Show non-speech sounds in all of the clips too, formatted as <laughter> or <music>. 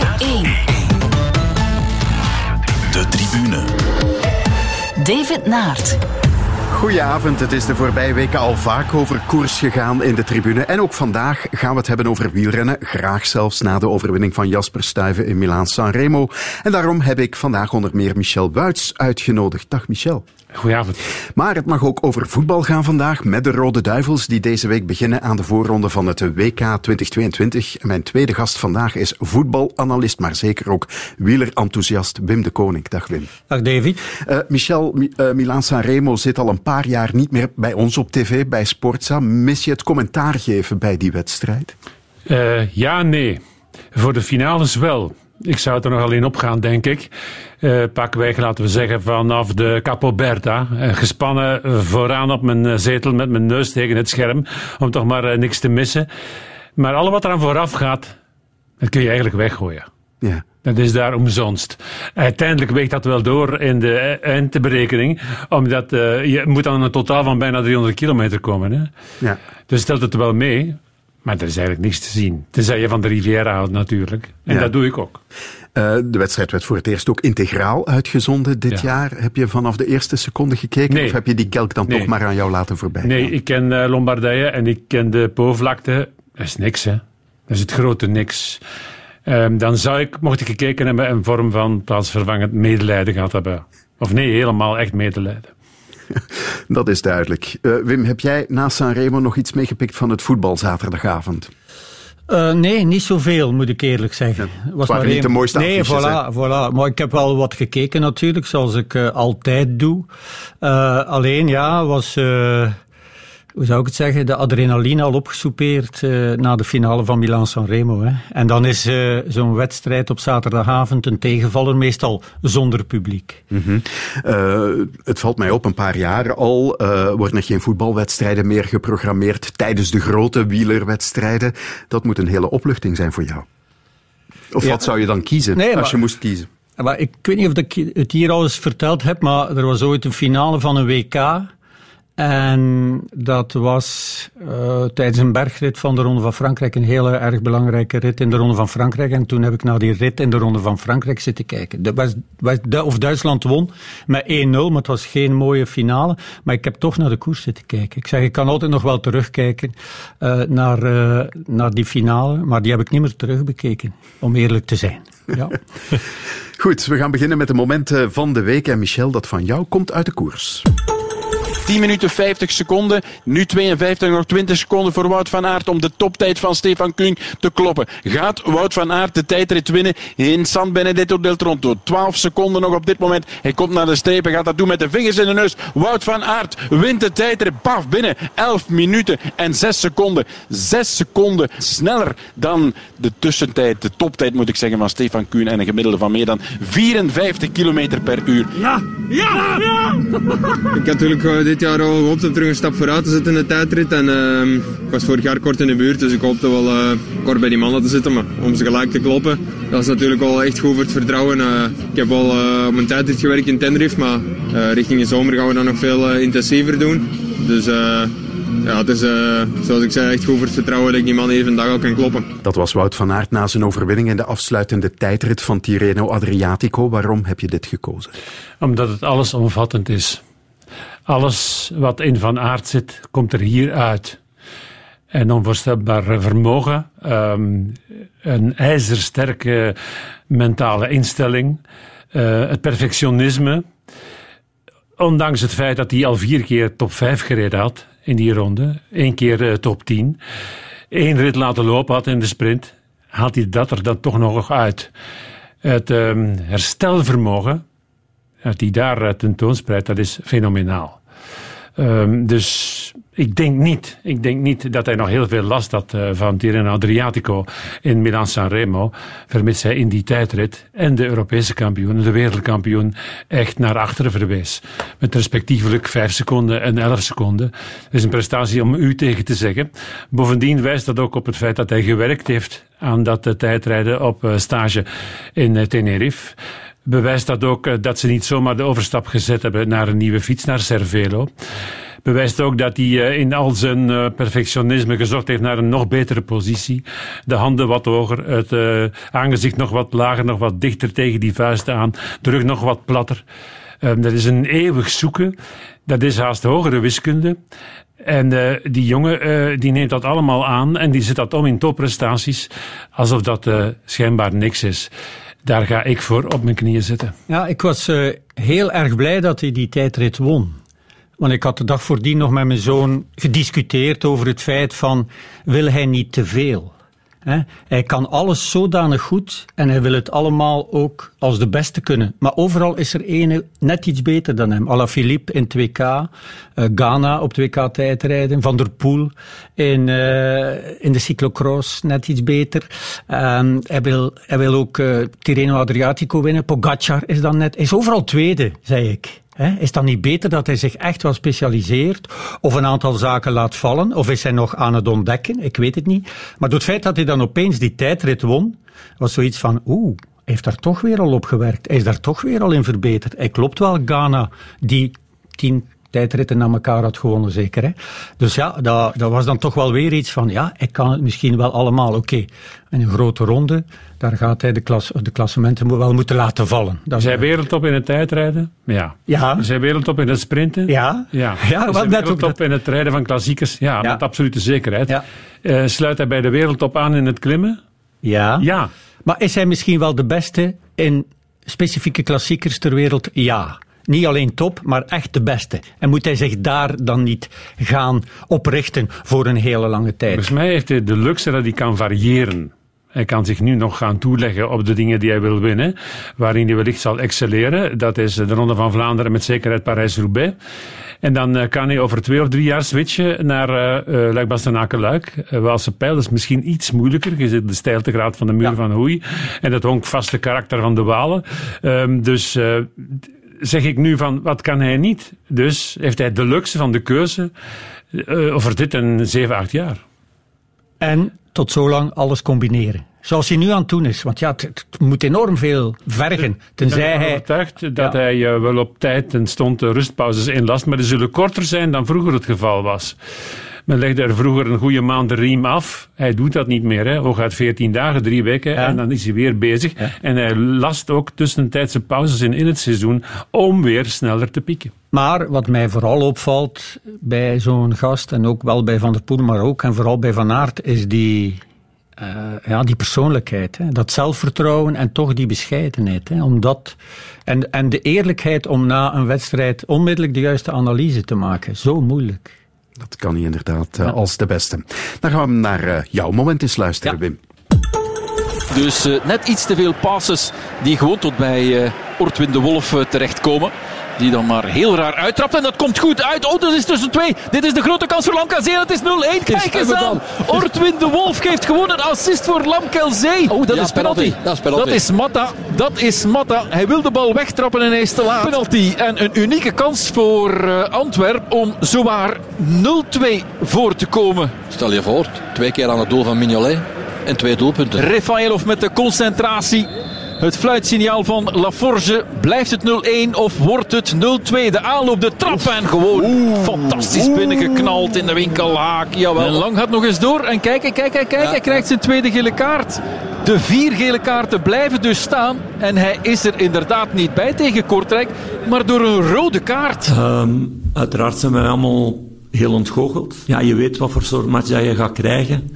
Radio 1. De tribune. David Naert. Goedenavond, het is de voorbije weken al vaak over koers gegaan in de tribune. En ook vandaag gaan we het hebben over wielrennen. Graag zelfs na de overwinning van Jasper Stuyven in Milaan-San Remo. En daarom heb ik vandaag onder meer Michel Wuits uitgenodigd. Dag Michel. Goedenavond. Maar het mag ook over voetbal gaan vandaag met de Rode Duivels die deze week beginnen aan de voorronde van het WK 2022. En mijn tweede gast vandaag is voetbalanalist, maar zeker ook wielerenthousiast Wim de Koning. Dag Wim. Dag David. Uh, Michel, uh, Milan Sanremo zit al een paar jaar niet meer bij ons op tv, bij Sportza. Mis je het commentaar geven bij die wedstrijd? Uh, ja, nee. Voor de finales wel. Ik zou er nog alleen op gaan, denk ik. Uh, pakweg, laten we zeggen, vanaf de Capo Berta. Uh, gespannen vooraan op mijn zetel met mijn neus tegen het scherm. Om toch maar uh, niks te missen. Maar alle wat eraan vooraf gaat, dat kun je eigenlijk weggooien. Ja. Dat is daar omzonst. Uiteindelijk weegt dat wel door in de eindberekening. Omdat je moet dan een totaal van bijna 300 kilometer komen. Hè? Ja. Dus stelt het wel mee. Maar er is eigenlijk niks te zien. Tenzij je van de Riviera houdt natuurlijk. En Ja. dat doe ik ook. Uh, de wedstrijd werd voor het eerst ook integraal uitgezonden dit Ja. jaar. Heb je vanaf de eerste seconde gekeken? Nee. Of heb je die kelk dan Nee. toch maar aan jou laten voorbij Nee, gaan? ik ken eh, Lombardije en ik ken de Po-vlakte. Dat is niks, hè. Dat is het grote niks. Ehm, dan zou ik, mocht ik gekeken hebben, een vorm van plaatsvervangend medelijden gehad hebben. Of nee, helemaal echt medelijden. <laughs> Dat is duidelijk. Uh, Wim, heb jij na Sanremo nog iets meegepikt van het voetbal zaterdagavond? Uh, nee, niet zoveel, moet ik eerlijk zeggen. Ja, het waren niet de mooiste Nee, voilà, voilà. Maar ik heb wel wat gekeken natuurlijk, zoals ik uh, altijd doe. Uh, alleen, ja, was... Hoe zou ik het zeggen, de adrenaline al opgesoupeerd uh, na de finale van Milan-San Remo. Hè. En dan is uh, zo'n wedstrijd op zaterdagavond een tegenvaller, meestal zonder publiek. Mm -hmm. uh, het valt mij op, een paar jaar al worden er geen voetbalwedstrijden meer geprogrammeerd tijdens de grote wielerwedstrijden. Dat moet een hele opluchting zijn voor jou. Of ja. wat zou je dan kiezen nee, als maar, je moest kiezen? Maar ik weet niet of ik het hier al eens verteld heb, maar er was ooit een finale van een WK. En dat was uh, tijdens een bergrit van de Ronde van Frankrijk een hele erg belangrijke rit in de Ronde van Frankrijk. En toen heb ik naar die rit in de Ronde van Frankrijk zitten kijken. West, West, of Duitsland won met 1-0, maar het was geen mooie finale. Maar ik heb toch naar de koers zitten kijken. Ik zeg, ik kan altijd nog wel terugkijken uh, naar, uh, naar die finale, maar die heb ik niet meer terugbekeken, om eerlijk te zijn. Ja. <laughs> Goed, we gaan beginnen met de momenten van de week. En Michel, dat van jou komt uit de koers. 10 minuten 50 seconden. Nu 52, nog 20 seconden voor Wout van Aert om de toptijd van Stefan Kuhn te kloppen. Gaat Wout van Aert de tijdrit winnen in San Benedetto del Tronto? 12 seconden nog op dit moment. Hij komt naar de streep en gaat dat doen met de vingers in de neus. Wout van Aert wint de tijdrit. Paf, binnen 11 minuten en 6 seconden. 6 seconden sneller dan de tussentijd, de toptijd moet ik zeggen, van Stefan Kuhn en een gemiddelde van meer dan 54 kilometer per uur. Ja, ja, ja! ik had natuurlijk uh, dit jaar al gehoopt om terug een stap vooruit te zetten in de tijdrit. En uh, ik was vorig jaar kort in de buurt, dus ik hoopte wel uh, kort bij die mannen te zitten. Maar om ze gelijk te kloppen, dat is natuurlijk wel echt goed voor het vertrouwen. Uh, ik heb al op een tijdrit gewerkt in Tenerife, maar richting de zomer gaan we dat nog veel intensiever doen. Dus ja, het is, uh, zoals ik zei, echt goed voor het vertrouwen dat ik die man even dag al kan kloppen. Dat was Wout van Aert na zijn overwinning in de afsluitende tijdrit van Tirreno Adriatico. Waarom heb je dit gekozen? Omdat het allesomvattend is. Alles wat in Van Aert zit, komt er hier uit. Een onvoorstelbaar vermogen, um, een ijzersterke mentale instelling, uh, het perfectionisme. Ondanks het feit dat hij al vier keer top 5 gereden had in die ronde, één keer uh, top 10, één rit laten lopen had in de sprint, haalt hij dat er dan toch nog uit. Het um, herstelvermogen dat hij daar uh, tentoonspreidt, dat is fenomenaal. Um, dus ik denk niet, ik denk niet dat hij nog heel veel last had uh, van Tirreno Adriatico in Milan-San Remo, vermits hij in die tijdrit en de Europese kampioen, de wereldkampioen, echt naar achteren verwees. Met respectievelijk 5 seconden en 11 seconden. Dat is een prestatie om u tegen te zeggen. Bovendien wijst dat ook op het feit dat hij gewerkt heeft aan dat uh, tijdrijden op stage in Tenerife bewijst dat ook uh, dat ze niet zomaar de overstap gezet hebben naar een nieuwe fiets, naar Cervelo. bewijst ook dat hij uh, in al zijn uh, perfectionisme gezocht heeft naar een nog betere positie. De handen wat hoger, het aangezicht nog wat lager, nog wat dichter tegen die vuisten aan, de rug nog wat platter. Um, dat is een eeuwig zoeken. Dat is haast hogere wiskunde. En die jongen die neemt dat allemaal aan en die zet dat om in topprestaties, alsof dat schijnbaar niks is. Daar ga ik voor op mijn knieën zitten. Ja, ik was heel erg blij dat hij die tijdrit won. Want ik had de dag voordien nog met mijn zoon gediscuteerd over het feit van, wil hij niet te veel? Hij kan alles zodanig goed en hij wil het allemaal ook als de beste kunnen. Maar overal is er ene net iets beter dan hem. Alaphilippe in 2K, uh, eh, Ghana op 2K tijdrijden, Van der Poel in, uh, in de cyclocross net iets beter. Um, hij, wil, hij wil ook uh, Tirreno Adriatico winnen. Pogacar is dan net, is overal tweede, zei ik. Is dan niet beter dat hij zich echt wel specialiseert of een aantal zaken laat vallen? Of is hij nog aan het ontdekken? Ik weet het niet. Maar door het feit dat hij dan opeens die tijdrit won, was zoiets van, oeh, heeft daar toch weer al op gewerkt. Hij is daar toch weer al in verbeterd. Hij klopt wel, Ghana, die tien tijdritten naar elkaar had gewonnen, zeker. Hè? Dus ja, dat, dat was dan toch wel weer iets van, ja, ik kan het misschien wel allemaal. Oké, okay. in een grote ronde, daar gaat hij de, klas, de klassementen wel moeten laten vallen. Dat Zij wereldtop in het tijdrijden? Ja. ja. Zij wereldtop in het sprinten? Ja. Ja, ja Zij wereldtop in het rijden van klassiekers? Ja, ja. met absolute zekerheid. Ja. Uh, sluit hij bij de wereldtop aan in het klimmen? Ja. Ja. Maar is hij misschien wel de beste in specifieke klassiekers ter wereld? Ja niet alleen top, maar echt de beste. En moet hij zich daar dan niet gaan oprichten voor een hele lange tijd? Volgens mij heeft hij de luxe dat hij kan variëren. Hij kan zich nu nog gaan toeleggen op de dingen die hij wil winnen, waarin hij wellicht zal excelleren. Dat is de Ronde van Vlaanderen met zekerheid Parijs-Roubaix. En dan uh, kan hij over twee of drie jaar switchen naar uh, luik bastenaken luik uh, Waalse Pijl is misschien iets moeilijker. Je zit de stijltegraad van de muur ja. van Hoei. En dat honkvaste karakter van de Walen. Um, dus zeg ik nu van wat kan hij niet? Dus heeft hij de luxe van de keuze uh, over dit en 7, 8 jaar. En tot zo lang alles combineren. Zoals hij nu aan het doen is. Want ja, het, het moet enorm veel vergen. Tenzij ik ben overtuigd dat ja. hij uh, wel op tijd en stond de rustpauzes inlast. Maar die zullen korter zijn dan vroeger het geval was. Men legde er vroeger een goede maand de riem af. Hij doet dat niet meer. Hè. Hooguit 14 dagen, drie weken. Ja. En dan is hij weer bezig. Ja. En hij last ook tussentijdse pauzes in, in het seizoen om weer sneller te pieken. Maar wat mij vooral opvalt bij zo'n gast, en ook wel bij Van der Poel, maar ook en vooral bij Van Aert, is die, uh, ja, die persoonlijkheid. Hè. Dat zelfvertrouwen en toch die bescheidenheid. Hè. Omdat, en, en de eerlijkheid om na een wedstrijd onmiddellijk de juiste analyse te maken. Zo moeilijk. Dat kan hij inderdaad uh, als de beste. Dan gaan we naar uh, jouw moment eens luisteren, ja. Wim. Dus uh, net iets te veel passes die gewoon tot bij Ortwin de Wolf terechtkomen. Die dan maar heel raar uittrapt. En dat komt goed uit. Oh, dat is tussen twee. Dit is de grote kans voor Lamkelzee. Het is 0-1. Kijk eens aan. Ortwin de Wolf geeft gewoon een assist voor Lamkelzee. Oh, dat ja, is penalty. penalty. Dat is penalty. Dat is Matta. Dat is Matta. Hij wil de bal wegtrappen en hij is te laat. Penalty. En een unieke kans voor uh, Antwerp om zowaar 0-2 voor te komen. Stel je voor, twee keer aan het doel van Mignolet en twee doelpunten. Refailov met de concentratie. Het fluitsignaal van Laforge. Blijft het 0-1 of wordt het 0-2? De aanloop, de trap en gewoon Oeh. fantastisch binnengeknald in de winkelhaak. Jawel. En Lang gaat nog eens door. En kijk, kijk, kijk, kijk. Ja. Hij krijgt zijn tweede gele kaart. De vier gele kaarten blijven dus staan. En hij is er inderdaad niet bij tegen Kortrijk. Maar door een rode kaart. Um, uiteraard zijn wij allemaal heel ontgoocheld. Ja, je weet wat voor soort match dat je gaat krijgen.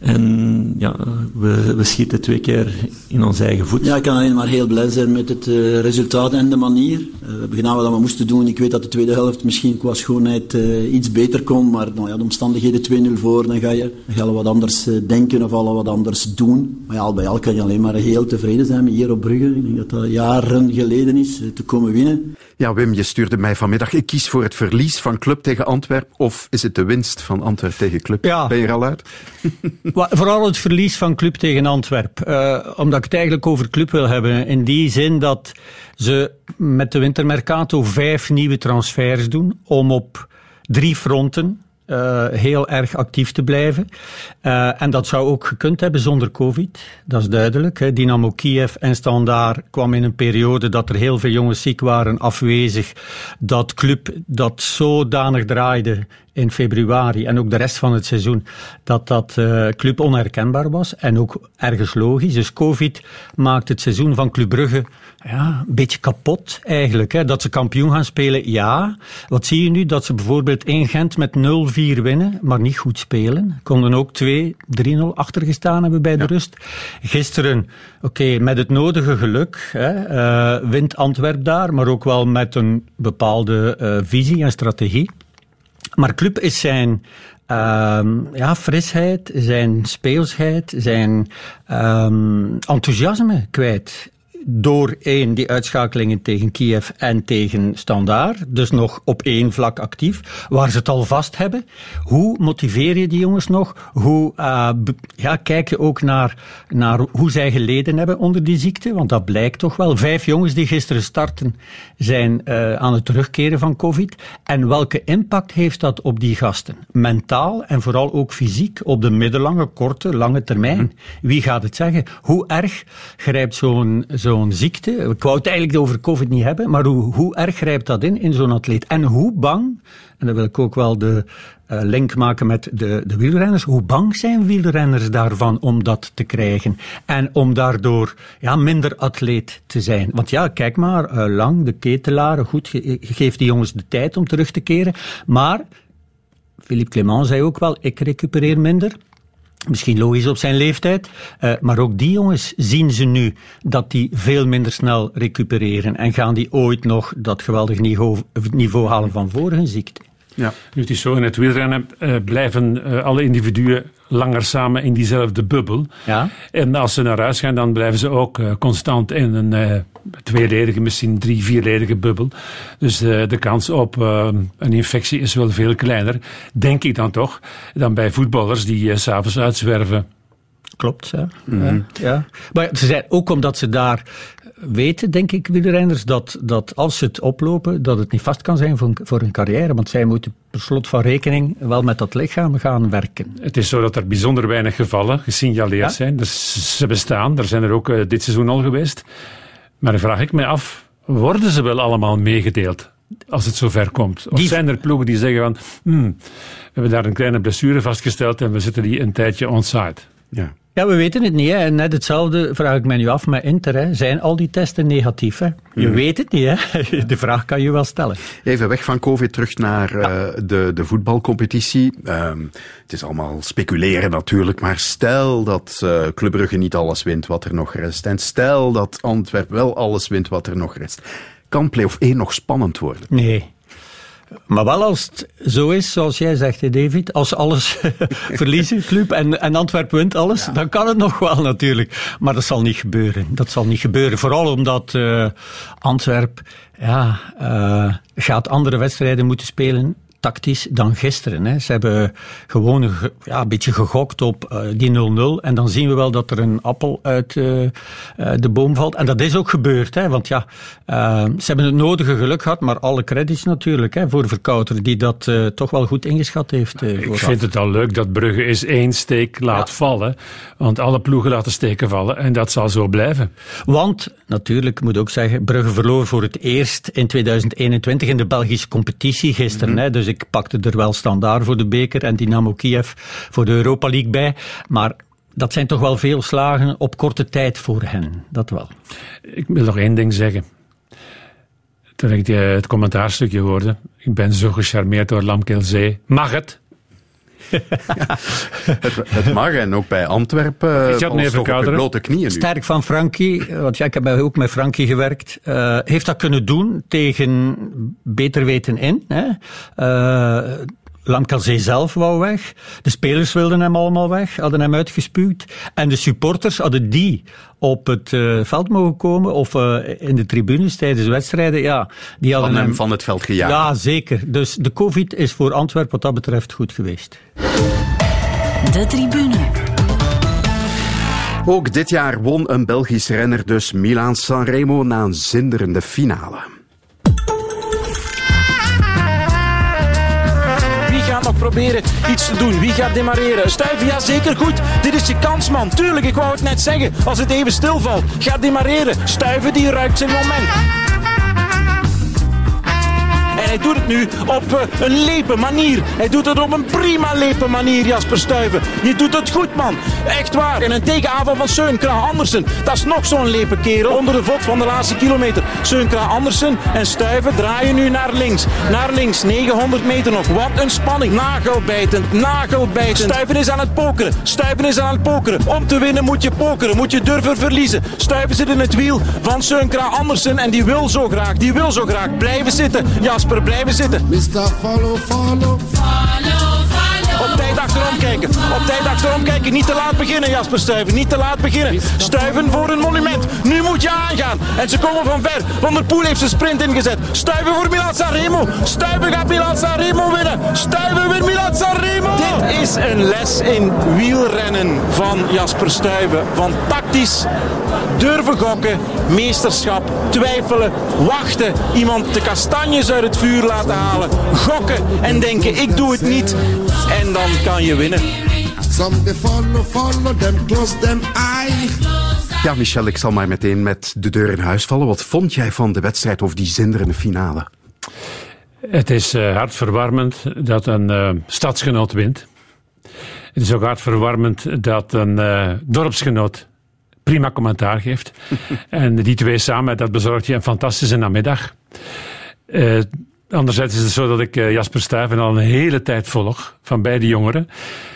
En ja, we, we schieten twee keer in ons eigen voet. Ja, ik kan alleen maar heel blij zijn met het uh, resultaat en de manier. Uh, we hebben gedaan wat we moesten doen. Ik weet dat de tweede helft misschien qua schoonheid uh, iets beter kon, maar nou, ja, de omstandigheden 2-0 voor, dan ga, je, dan ga je wat anders denken of al wat anders doen. Maar ja, al bij al kan je alleen maar heel tevreden zijn met hier op Brugge. Ik denk dat dat jaren geleden is, te komen winnen. Ja, Wim, je stuurde mij vanmiddag. Ik kies voor het verlies van Club tegen Antwerp. Of is het de winst van Antwerp tegen Club? Ja. Ben je er al uit? <laughs> Vooral het verlies van Club tegen Antwerp. Uh, omdat ik het eigenlijk over Club wil hebben. In die zin dat ze met de wintermercato vijf nieuwe transfers doen. Om op drie fronten uh, heel erg actief te blijven. Uh, en dat zou ook gekund hebben zonder COVID, dat is duidelijk. Hè. Dynamo Kiev en Standaard kwam in een periode dat er heel veel jongens ziek waren, afwezig. Dat club dat zodanig draaide in februari en ook de rest van het seizoen, dat dat uh, club onherkenbaar was. En ook ergens logisch. Dus COVID maakt het seizoen van Club Brugge ja, een beetje kapot eigenlijk. Hè. Dat ze kampioen gaan spelen, ja. Wat zie je nu? Dat ze bijvoorbeeld in Gent met 0-4 winnen, maar niet goed spelen. Konden ook 2, 3-0 achtergestaan hebben bij de rust. Gisteren, oké, okay, met het nodige geluk, hè, uh, wint Antwerp daar, maar ook wel met een bepaalde uh, visie en strategie. Maar club is zijn um, ja, frisheid, zijn speelsheid, zijn um, enthousiasme kwijt door één, die uitschakelingen tegen Kiev en tegen Standaard, dus nog op één vlak actief, waar ze het al vast hebben. Hoe motiveer je die jongens nog? Hoe uh, ja, kijk je ook naar, naar hoe zij geleden hebben onder die ziekte? Want dat blijkt toch wel. Vijf jongens die gisteren starten zijn uh, aan het terugkeren van COVID. En welke impact heeft dat op die gasten? Mentaal en vooral ook fysiek, op de middellange, korte, lange termijn. Wie gaat het zeggen? Hoe erg grijpt zo'n zo zo'n ziekte. Ik wou het eigenlijk over COVID niet hebben, maar hoe, hoe erg grijpt dat in, in zo'n atleet? En hoe bang, en dan wil ik ook wel de uh, link maken met de, de wielrenners, hoe bang zijn wielrenners daarvan om dat te krijgen? En om daardoor ja, minder atleet te zijn. Want ja, kijk maar, uh, lang, de ketelaren, goed, ge geeft die jongens de tijd om terug te keren. Maar, Philippe Clement zei ook wel, ik recupereer minder. Misschien logisch op zijn leeftijd. Uh, maar ook die jongens zien ze nu dat die veel minder snel recupereren. En gaan die ooit nog dat geweldig niveau, niveau halen van hun ziekte. Ja. Nu, het is zo, in het wielrennen uh, blijven uh, alle individuen langer samen in diezelfde bubbel. Ja. En als ze naar huis gaan, dan blijven ze ook uh, constant in een uh, tweeledige, misschien drie, vierledige bubbel. Dus uh, de kans op een infectie is wel veel kleiner, denk ik dan toch, dan bij voetballers die s s'avonds uitzwerven. Klopt, ja. Mm -hmm. ja. Maar ze zijn ook omdat ze daar weten, denk ik, wielrenners, dat, dat als ze het oplopen, dat het niet vast kan zijn voor, voor hun carrière. Want zij moeten per slot van rekening wel met dat lichaam gaan werken. Het is zo dat er bijzonder weinig gevallen gesignaleerd ja? zijn. Dus ze bestaan. Er zijn er ook uh, dit seizoen al geweest. Maar dan vraag ik me af, worden ze wel allemaal meegedeeld? Als het zover komt. Of die... zijn er ploegen die zeggen van, hmm, we hebben daar een kleine blessure vastgesteld en we zitten die een tijdje onside. Ja. Ja, we weten het niet. Hè. En net hetzelfde vraag ik mij nu af met Inter. Hè. Zijn al die testen negatief? Hè? Je mm. weet het niet. Hè. <laughs> De vraag kan je wel stellen. Even weg van COVID, terug naar ja. uh, de, de voetbalcompetitie. Um, het is allemaal speculeren natuurlijk, maar stel dat uh, Club Brugge niet alles wint wat er nog rest. En stel dat Antwerp wel alles wint wat er nog rest. Kan play-off 1 nog spannend worden? Nee. Maar wel als het zo is, zoals jij zegt, David, als alles <laughs> verliezen, club, en, en Antwerpen wint alles, ja. dan kan het nog wel natuurlijk. Maar dat zal niet gebeuren. Dat zal niet gebeuren. Vooral omdat uh, Antwerp ja, uh, gaat andere wedstrijden moeten spelen tactisch dan gisteren. Hè. Ze hebben gewoon een, ja, een beetje gegokt op uh, die 0-0. En dan zien we wel dat er een appel uit uh, uh, de boom valt. En dat is ook gebeurd. Hè, want ja, ze hebben het nodige geluk gehad. Maar alle credits natuurlijk hè, voor Verkouter. Die dat toch wel goed ingeschat heeft. Ik vind het al leuk dat Brugge eens één steek laat ja. vallen. Want alle ploegen laten steken vallen. En dat zal zo blijven. Want, natuurlijk, moet ook zeggen, Brugge verloor voor het eerst in 2021 in de Belgische competitie gisteren. Mm -hmm. hè, dus ik pakte er wel standaard voor de beker en Dynamo Kiev voor de Europa League bij. Maar dat zijn toch wel veel slagen op korte tijd voor hen. Dat wel. Ik wil nog één ding zeggen. Toen ik het commentaarstukje hoorde, ik ben zo gecharmeerd door Lamkelzee. Mag het? <laughs> het, het, mag en ook bij Antwerpen uh, valt toch op blote knieën nu. Sterk van Frankie, want ja, ik heb ook met Frankie gewerkt. Uh, heeft dat kunnen doen tegen beter weten in. Hè? Uh, zelf wou weg. De spelers wilden hem allemaal weg, hadden hem uitgespuwd. En de supporters hadden die op het uh, veld mogen komen of uh, in de tribunes tijdens wedstrijden. Ja, die hadden hem, hem van het veld gejaagd. Ja, zeker. Dus de COVID is voor Antwerpen wat dat betreft goed geweest. De tribune. Ook dit jaar won een Belgisch renner dus Milan Sanremo na een zinderende finale. Proberen iets te doen. Wie gaat demareren? Stuiven, ja zeker goed. Dit is je kans man. Tuurlijk, ik wou het net zeggen. Als het even stilvalt, ga demareren. Stuiven die ruikt zijn moment. Hij doet het nu op eh, een lepe manier. Hij doet het op een prima lepe manier, Jasper Stuyven. Je doet het goed, man. Echt waar. En een tegenaanval van Seun Kraan Andersen. Dat is nog zo'n lepe kerel onder de vod van de laatste kilometer. Seun Kraan Andersen en Stuyven draaien nu naar links. Naar links, 900 meter nog. Wat een spanning. Nagelbijtend, nagelbijtend. Stuyven is aan het pokeren. Stuyven is aan het pokeren. Om te winnen moet je pokeren. Moet je durven verliezen. Stuyven zit in het wiel van Seun Kraan Andersen. En die wil zo graag, die wil zo graag blijven zitten. Jasper blijven zitten. Mr. Follow, follow. Op tijd achterom kijken. Op tijd achterom kijken. Niet te laat beginnen, Jasper Stuyven. Niet te laat beginnen. Stuiven voor een monument. Nu moet je aangaan. En ze komen van ver. Van der Poel heeft zijn sprint ingezet. Stuiven voor Milan Sanremo. Stuiven gaat Milan Sanremo winnen. Stuiven wint Milan Sanremo. Dit is een les in wielrennen van Jasper Stuiven. Van tactisch durven gokken, meesterschap, twijfelen, wachten, iemand de kastanjes uit het vuur laten halen, gokken en denken ik doe het niet en dan kan je winnen. Some they follow, follow them, close them eye. Ja, Michel, ik zal maar meteen met de deur in huis vallen. Wat vond jij van de wedstrijd of die zinderende finale? Het is uh, hartverwarmend dat een uh, stadsgenoot wint. Het is ook hartverwarmend dat een uh, dorpsgenoot prima commentaar geeft. <laughs> en die twee samen, dat bezorgt je een fantastische namiddag. Anderzijds is het zo dat ik uh, Jasper Stuyven al een hele tijd volg, van beide jongeren.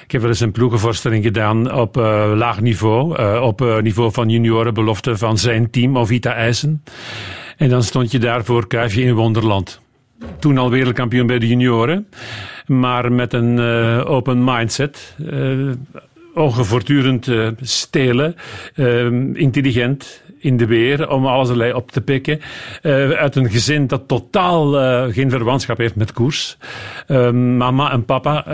Ik heb wel eens een ploegenvoorstelling gedaan op uh, laag niveau, op niveau van juniorenbelofte van zijn team, Ovita IJsen. En dan stond je daar voor Kuifje in Wonderland. Toen al wereldkampioen bij de junioren, maar met een open mindset ongevoortdurend uh, stelen, intelligent in de weer, om alles op te pikken. Uh, uit een gezin dat totaal geen verwantschap heeft met koers. Ehm, mama en papa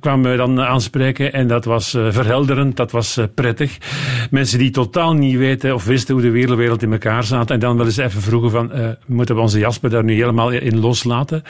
kwamen me dan aanspreken en dat was verhelderend, dat was prettig. Mensen die totaal niet weten of wisten hoe de wereld in elkaar zat en dan wel eens even vroegen van, moeten we onze Jasper daar nu helemaal in loslaten?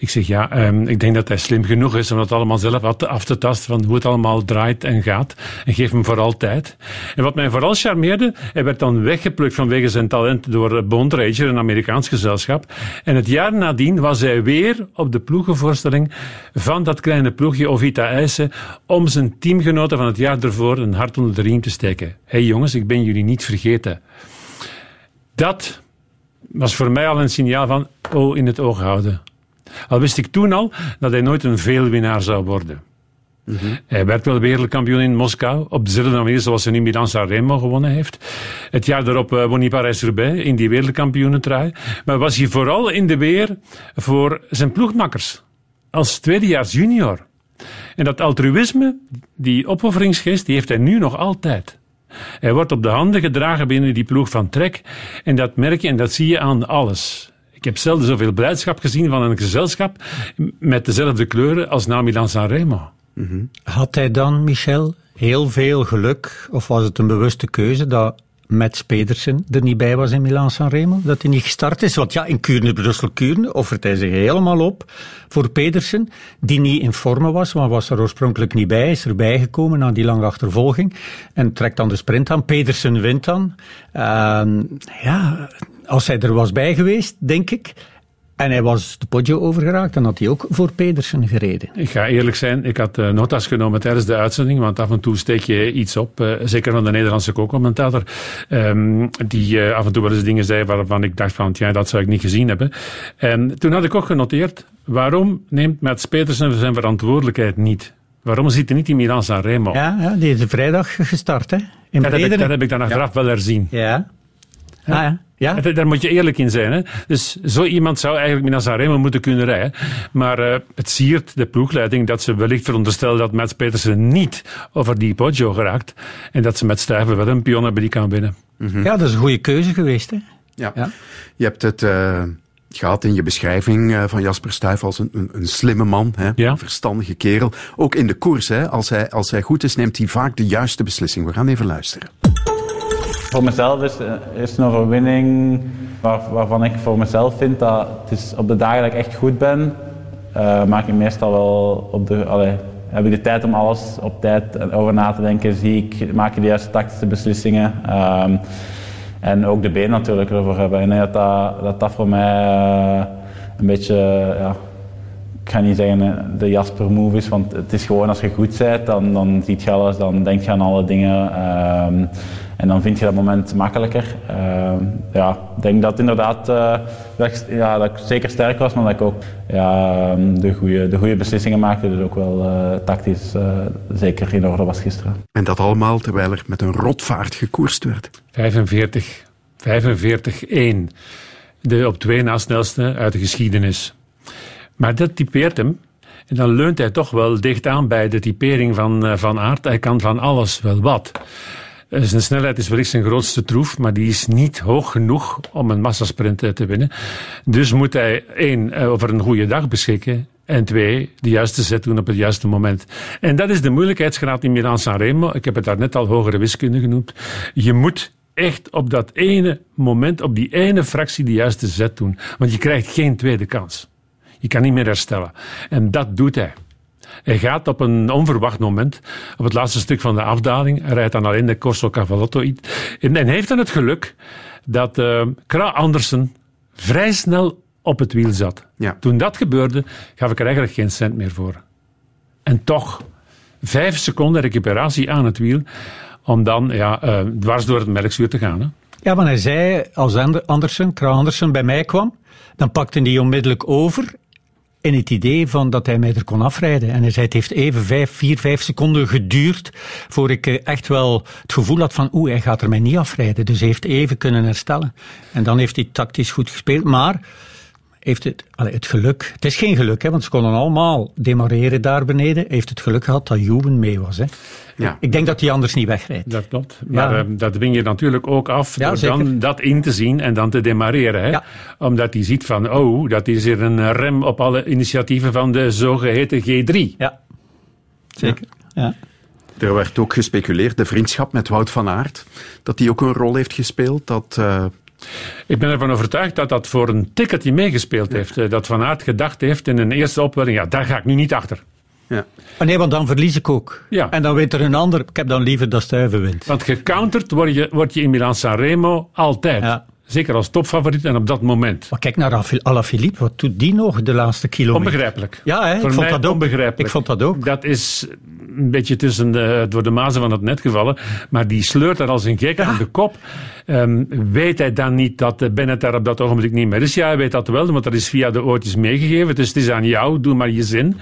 Ik zeg ja, um, ik denk dat hij slim genoeg is om dat allemaal zelf af te tasten van hoe het allemaal draait en gaat. En geef hem vooral tijd. En wat mij vooral charmeerde, hij werd dan weggeplukt vanwege zijn talent door Bond Ranger, een Amerikaans gezelschap. En het jaar nadien was hij weer op de ploegenvoorstelling van dat kleine ploegje Ovita IJssen om zijn teamgenoten van het jaar ervoor een hart onder de riem te steken. Hé hey jongens, ik ben jullie niet vergeten. Dat was voor mij al een signaal van, oh, in het oog houden. Al wist ik toen al dat hij nooit een veelwinnaar zou worden. Mm -hmm. Hij werd wel wereldkampioen in Moskou, op dezelfde manier zoals hij nu Milan Sanremo gewonnen heeft. Het jaar daarop uh, won hij Parijs-Roubaix in die wereldkampioenentrui. Maar was hij vooral in de weer voor zijn ploegmakkers. Als tweedejaars junior. En dat altruïsme, die opofferingsgeest, die heeft hij nu nog altijd. Hij wordt op de handen gedragen binnen die ploeg van Trek. En dat merk je en dat zie je aan alles. Ik heb zelden zoveel blijdschap gezien van een gezelschap met dezelfde kleuren als na Milan Sanremo. Had hij dan, Michel, heel veel geluk? Of was het een bewuste keuze dat Mats Pedersen er niet bij was in Milan Sanremo? Dat hij niet gestart is? Want ja, in Kuurne, Brussel Kuurne offert hij zich helemaal op voor Pedersen, die niet in vorm was, maar was er oorspronkelijk niet bij, is erbij gekomen na die lange achtervolging en trekt dan de sprint aan. Pedersen wint dan. Uh, ja, als hij er was bij geweest, denk ik, en hij was de Poggio overgeraakt, dan had hij ook voor Pedersen gereden. Ik ga eerlijk zijn, ik had uh, notas genomen tijdens de uitzending, want af en toe steek je iets op, uh, zeker van de Nederlandse co-commentator, um, die uh, af en toe wel eens dingen zei waarvan ik dacht van, ja, dat zou ik niet gezien hebben. En toen had ik ook genoteerd, waarom neemt Mats Petersen zijn verantwoordelijkheid niet? Waarom zit hij niet in Milan Sanremo? Ja, ja, die is vrijdag gestart, hè? In dat, heb ik, dat heb ik dan achteraf ja. wel herzien. Ja. Ah, ja. Ja? Daar moet je eerlijk in zijn. Hè? Dus zo iemand zou eigenlijk Minas Sanremo moeten kunnen rijden. Maar uh, het siert de ploegleiding dat ze wellicht veronderstellen dat Mats Petersen niet over die Poggio geraakt. En dat ze met Stuyven wel een pion hebben die kan winnen. Mm -hmm. Ja, dat is een goede keuze geweest. Hè? Ja. ja. Je hebt het... Uh gehad in je beschrijving uh, van Jasper Stuyf als een, een, een slimme man, hè? Ja. een verstandige kerel. Ook in de koers, hè? Als, hij, als hij goed is, neemt hij vaak de juiste beslissing. We gaan even luisteren. Voor mezelf is, is een overwinning waar, waarvan ik voor mezelf vind dat het is op de dagen dat ik echt goed ben, eh, maak ik meestal wel op de, heb ik de tijd om alles op tijd over na te denken. Zie ik, maak ik de juiste tactische beslissingen. Ehm, en ook de been natuurlijk ervoor hebben. En dat dat, dat, voor mij eh, een beetje, ja, ik ga niet zeggen eh, de Jasper move is, want het is gewoon als je goed bent, dan, dan ziet je alles, dan denk je aan alle dingen. ehm, en dan vind je dat moment makkelijker. Ehm, ja, ik denk dat inderdaad eh, dat, ik, ja, dat ik zeker sterk was, maar dat ik ook ja, ehm, de, goede, de goede beslissingen maakte. Dus ook wel eh, tactisch eh, zeker in orde was gisteren. En dat allemaal terwijl er met een rotvaart gekoerst werd. 45, 45-1. De op twee na snelste uit de geschiedenis. Maar dat typeert hem. En dan leunt hij toch wel dicht aan bij de typering van Van Aert. Hij kan van alles wel wat. Eh, Zijn snelheid is wellicht zijn grootste troef, maar die is niet hoog genoeg om een massasprint eh, te winnen. Dus moet hij één, eh, over een goede dag beschikken. En twee, de juiste zet doen op het juiste moment. En dat is de moeilijkheidsgraad in Milan-San Remo. Ik heb het daar net al hogere wiskunde genoemd. Je moet echt op dat ene moment, op die ene fractie, de juiste zet doen. Want je krijgt geen tweede kans. Je kan niet meer herstellen. En dat doet hij. Hij gaat op een onverwacht moment, op het laatste stuk van de afdaling, hij rijdt dan alleen de Corso Cavallotto. in. En heeft dan het geluk dat eh Kra Andersen vrij snel op het wiel zat. Toen dat gebeurde, gaf ik er eigenlijk geen cent meer voor. En toch, vijf seconden recuperatie aan het wiel, om dan ja, eh, dwars door het melkzuur te gaan. Hè. Ja, maar hij zei, als Ander- Andersen, Kraan Andersen bij mij kwam, dan pakte hij onmiddellijk over in het idee van dat hij mij er kon afrijden. En hij zei, het heeft even vijf, vier, vijf seconden geduurd voor ik eh, echt wel het gevoel had van, oeh, hij gaat er mij niet afrijden. Dus hij heeft even kunnen herstellen. En dan heeft hij tactisch goed gespeeld, maar heeft het, allee, het geluk, het is geen geluk, hè, want ze konden allemaal demareren daar beneden. Heeft het geluk gehad dat Juwen mee was. Hè. Ja. Ik denk dat hij anders niet wegrijdt. Dat klopt. Maar Ja. eh, dat dwing je natuurlijk ook af Ja, door zeker. dan dat in te zien en dan te demareren. Hè? Omdat hij ziet van, oh, dat is hier een rem op alle initiatieven van de zogeheten G3. Ja, zeker. Ja. Er werd ook gespeculeerd, de vriendschap met Wout van Aert, dat die ook een rol heeft gespeeld. Dat, eh, Ik ben ervan overtuigd dat dat voor een ticketje meegespeeld heeft. Eh, Dat Van Aert gedacht heeft in een eerste opwelling, ja, daar ga ik nu niet achter. Ja. Ah, nee, want dan verlies ik ook. Ja. En dan wint er een ander. Ik heb dan liever dat Stuiven wint. Want gecounterd word je, word je in Milan-San Remo altijd. Zeker als topfavoriet en op dat moment. Maar kijk naar Alaphil- Alaphilippe, wat doet die nog de laatste kilometer? Onbegrijpelijk. Ja, hè, ik vond dat ook. onbegrijpelijk. Ik vond dat ook. Dat is een beetje tussen de, door de mazen van het net gevallen. Maar die sleurt er als een gek aan de kop. Ehm, weet hij dan niet dat eh, Bennett daar op dat ogenblik niet meer is? Ja, hij weet dat wel, want dat is via de oortjes meegegeven. Dus het is aan jou, doe maar je zin.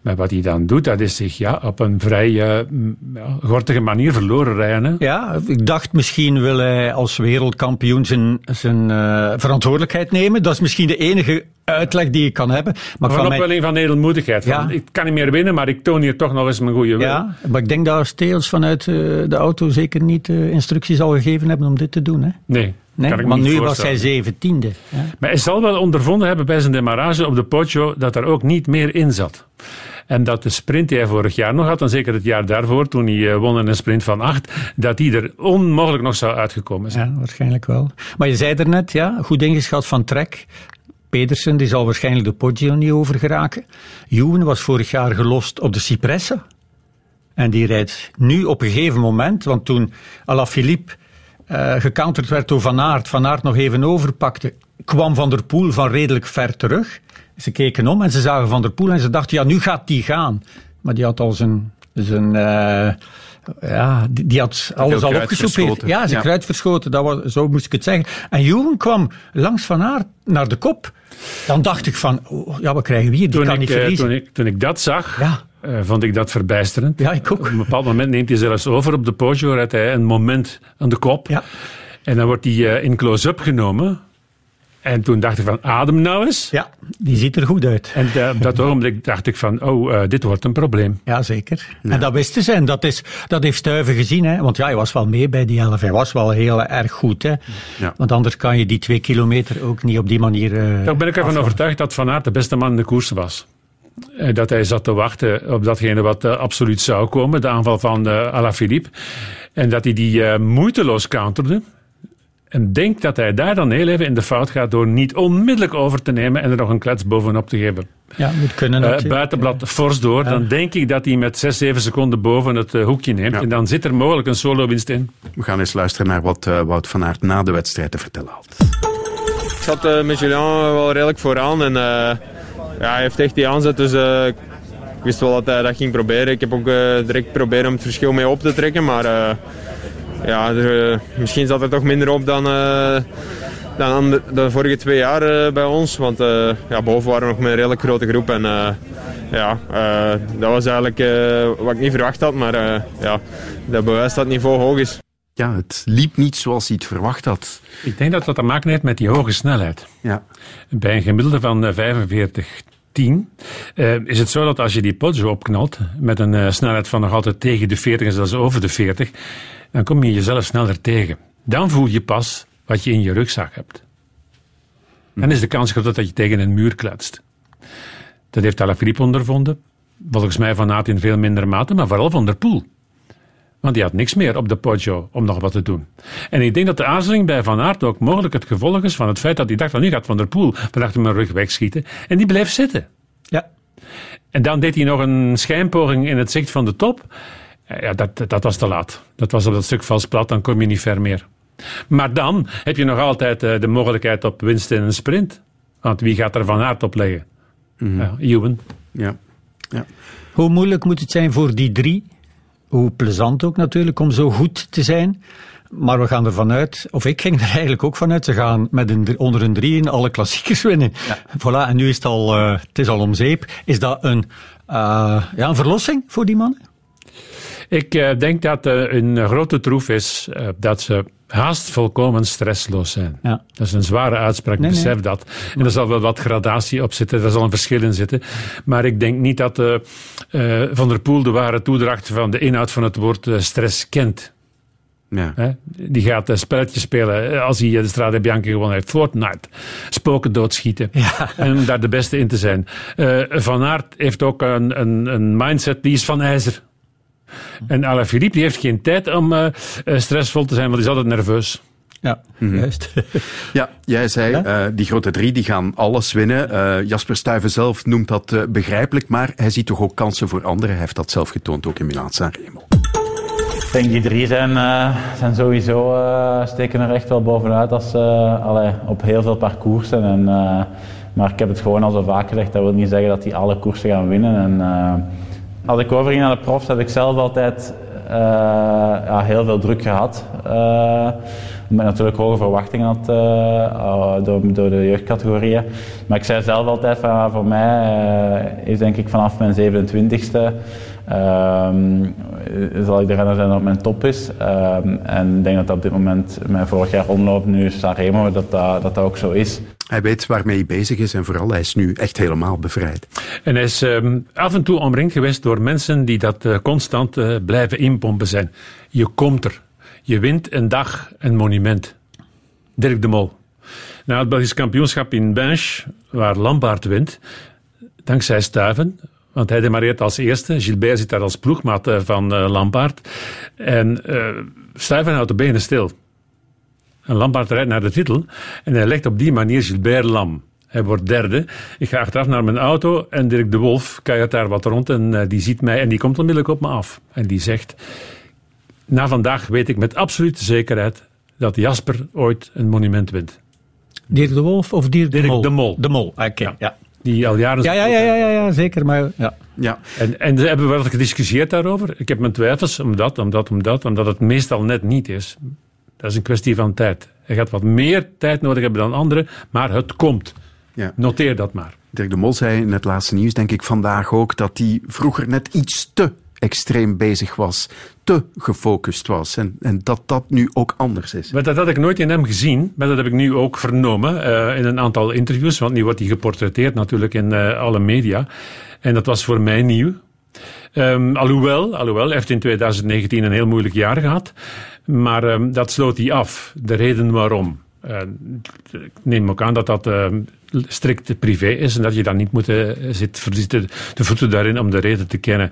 Maar wat hij dan doet, dat is zich ja, op een vrij eh, ja, gortige manier verloren rijden. Ja, ik dacht misschien wil hij als wereldkampioen zijn, zijn eh, verantwoordelijkheid nemen. Dat is misschien de enige uitleg die ik kan hebben. Maar Maar van mij, opwelling van edelmoedigheid. Van, Ja. Ik kan niet meer winnen, maar ik toon hier toch nog eens mijn goede wil. ja, maar ik denk dat Steels vanuit eh, de auto zeker niet eh, instructies zal gegeven hebben om dit te doen. Hè? Nee, Nee, want niet nu was hij zeventiende. Maar hij zal wel ondervonden hebben bij zijn demarrage op de Poggio dat er ook niet meer in zat. En dat de sprint die hij vorig jaar nog had, en zeker het jaar daarvoor, toen hij eh, won in een sprint van acht, dat die er onmogelijk nog zou uitgekomen zijn. Ja, waarschijnlijk wel. Maar je zei er net, ja, goed ingeschat van Trek. Pedersen, die zal waarschijnlijk de Poggio niet over geraken. Juwen was vorig jaar gelost op de Cipressa. En die rijdt nu op een gegeven moment, want toen Alaphilippe eh gecounterd werd door Van Aert, Van Aert nog even overpakte, kwam Van der Poel van redelijk ver terug. Ze keken om en ze zagen Van der Poel en ze dachten, ja, nu gaat die gaan. Maar die had al zijn... zijn eh, ja, die, die had alles al opgesoupeerd. Ja, zijn Ja. kruid verschoten, dat was, zo moest ik het zeggen. En Juwen kwam langs Van Aert naar de kop. Dan dacht ik van, oh, ja, wat krijgen we hier? Die Toen kan ik, niet eh, verliezen. toen, ik, toen ik dat zag, eh, vond ik dat verbijsterend. Ja, ik ook. Op een bepaald moment neemt hij zelfs over op de Poggio, rijdt hij een moment aan de kop. Ja. En dan wordt hij eh, in close-up genomen. En toen dacht ik van, adem nou eens. Ja, die ziet er goed uit. En eh, op dat <laughs> ogenblik dacht ik van, oh, eh, dit wordt een probleem. Ja, zeker. En dat wisten ze. En dat, is, dat heeft Stuiven gezien. Hè? Want ja, hij was wel mee bij die elf. Hij was wel heel erg goed. Hè? Ja. Want anders kan je die twee kilometer ook niet op die manier... eh, Toch ben ik ervan overtuigd dat Van Aert de beste man in de koers was. Eh, Dat hij zat te wachten op datgene wat absoluut zou komen, de aanval van eh Alaphilippe. En dat hij die moeiteloos counterde. En denk dat hij daar dan heel even in de fout gaat door niet onmiddellijk over te nemen en er nog een klets bovenop te geven. Ja, moet kunnen Uh, natuurlijk. buitenblad fors door, dan denk ik dat hij met 6, 7 seconden boven het uh, hoekje neemt. En dan zit er mogelijk een solo-winst in. We gaan eens luisteren naar wat uh, Wout van Aert na de wedstrijd te vertellen had. Ik zat uh, met Julian wel redelijk vooraan en uh, ja, hij heeft echt die aanzet, dus uh, ik wist wel dat hij dat ging proberen. Ik heb ook direct proberen om het verschil mee op te trekken, maar ja, er, misschien zat er toch minder op dan, dan de, de, vorige twee jaar bij ons, want ja, boven waren we nog met een redelijk grote groep en ja, dat was eigenlijk wat ik niet verwacht had, maar ja, dat bewijst dat het niveau hoog is ja, het liep niet zoals hij het verwacht had. Ik denk dat dat te maken heeft met die hoge snelheid. Ja. Bij een gemiddelde van 45, 10 uh, is het zo dat als je die Poggio opknalt met een uh, snelheid van nog altijd tegen de 40 en zelfs over de 40, dan kom je jezelf sneller tegen. Dan voel je pas wat je in je rugzak hebt. Dan is de kans groot dat je tegen een muur kletst. Dat heeft Alaphilippe ondervonden. Volgens mij van Aert in veel minder mate, maar vooral van der Poel. Want die had niks meer op de Poggio om nog wat te doen. En ik denk dat de aarzeling bij Van Aert ook mogelijk het gevolg is van het feit dat hij dacht van nu gaat Van der Poel van achter mijn rug wegschieten. En die bleef zitten. Ja. En dan deed hij nog een schijnpoging in het zicht van de top. Ja, dat, dat was te laat. Dat was op dat stuk vals plat, dan kom je niet ver meer. Maar dan heb je nog altijd de mogelijkheid op winst in een sprint. Want wie gaat er Van Aert op leggen? Mm-hmm. Ja, Ewan. Ja. ja. Hoe moeilijk moet het zijn voor die drie hoe plezant ook natuurlijk om zo goed te zijn. Maar we gaan ervan uit, of ik ging er eigenlijk ook vanuit, ze gaan met een, onder een drieën alle klassiekers winnen. Ja. Voilà, en nu is het al, uh, het is al om zeep. Is dat een, uh, ja, een verlossing voor die mannen? Ik uh, denk dat een grote troef is dat ze haast volkomen stressloos zijn. Ja. Dat is een zware uitspraak, nee, besef nee. dat. En er zal wel wat gradatie op zitten, er zal een verschil in zitten. Maar ik denk niet dat uh, uh, Van der Poel de ware toedracht van de inhoud van het woord uh, stress kent. Ja. He? Die gaat een spelletje spelen als hij de Strade Bianca gewonnen heeft. Fortnite. Spoken doodschieten. Ja. En om daar de beste in te zijn. van Aert heeft ook een, een, een mindset die is van ijzer. En Alaphilippe die heeft geen tijd om uh, stressvol te zijn, want die is altijd nerveus. Ja, mm-hmm. juist. <laughs> ja, jij zei, ja? Uh, die grote drie die gaan alles winnen. Uh, Jasper Stuyven zelf noemt dat uh, begrijpelijk, maar hij ziet toch ook kansen voor anderen. Hij heeft dat zelf getoond, ook in Milaan-San Remo. Ik denk die drie zijn, zijn sowieso, steken er echt wel bovenuit als, allee, op heel veel parcoursen. En, maar ik heb het gewoon al zo vaak gezegd, dat wil niet zeggen dat die alle koersen gaan winnen. En, als ik overging naar de profs, heb ik zelf altijd uh, ja, heel veel druk gehad. Uh, omdat ik natuurlijk hoge verwachtingen had uh, door, door, de jeugdcategorieën. Maar ik zei zelf altijd van voor mij is denk ik vanaf mijn 27ste zal ik de renner zijn dat mijn top is. en ik denk dat dat op dit moment mijn vorig jaar omloop nu Sanremo dat, dat dat ook zo is. Hij weet waarmee hij bezig is en vooral hij is nu echt helemaal bevrijd. En hij is um, af en toe omringd geweest door mensen die dat uh, constant uh, blijven inpompen zijn. Je komt er. Je wint een dag een monument. Dirk de Mol. Na het Belgisch kampioenschap in Bench, waar Lampaard wint, dankzij Stuiven, want hij demareert als eerste. Gilbert zit daar als ploegmaat uh, van Lampaard. En Stuiven houdt de benen stil. En Lampaard rijdt naar de titel en hij legt op die manier Gilbert lam. Hij wordt derde. Ik ga achteraf naar mijn auto en Dirk de Wolf kijkt daar wat rond en uh, die ziet mij en die komt onmiddellijk op me af. En die zegt, na vandaag weet ik met absolute zekerheid dat Jasper ooit een monument wint. Dirk de Wolf of Dirk de Dirk Mol? de Mol. De Mol, oké. Okay, ja. ja. Die al jaren... Ja, ja, ja, ja, ja, ja zeker. Maar, ja. Ja. En, en hebben we wel gediscussieerd daarover. Ik heb mijn twijfels omdat, omdat, omdat, omdat het meestal net niet is. Dat is een kwestie van tijd. Hij gaat wat meer tijd nodig hebben dan anderen, maar het komt. Ja. Noteer dat maar. Dirk de Mol zei in het laatste nieuws, denk ik vandaag ook, dat hij vroeger net iets te extreem bezig was, te gefocust was. En, en dat dat nu ook anders is. Maar dat had ik nooit in hem gezien, maar dat heb ik nu ook vernomen uh, in een aantal interviews, want nu wordt hij geportretteerd natuurlijk in uh, alle media. En dat was voor mij nieuw. Um, alhoewel, alhoewel, hij heeft in 2019 een heel moeilijk jaar gehad. Maar um, dat sloot hij af. De reden waarom. Uh, ik neem ook aan dat dat uh, strikt privé is en dat je dan niet moet uh, zit verzitten de voeten daarin om de reden te kennen.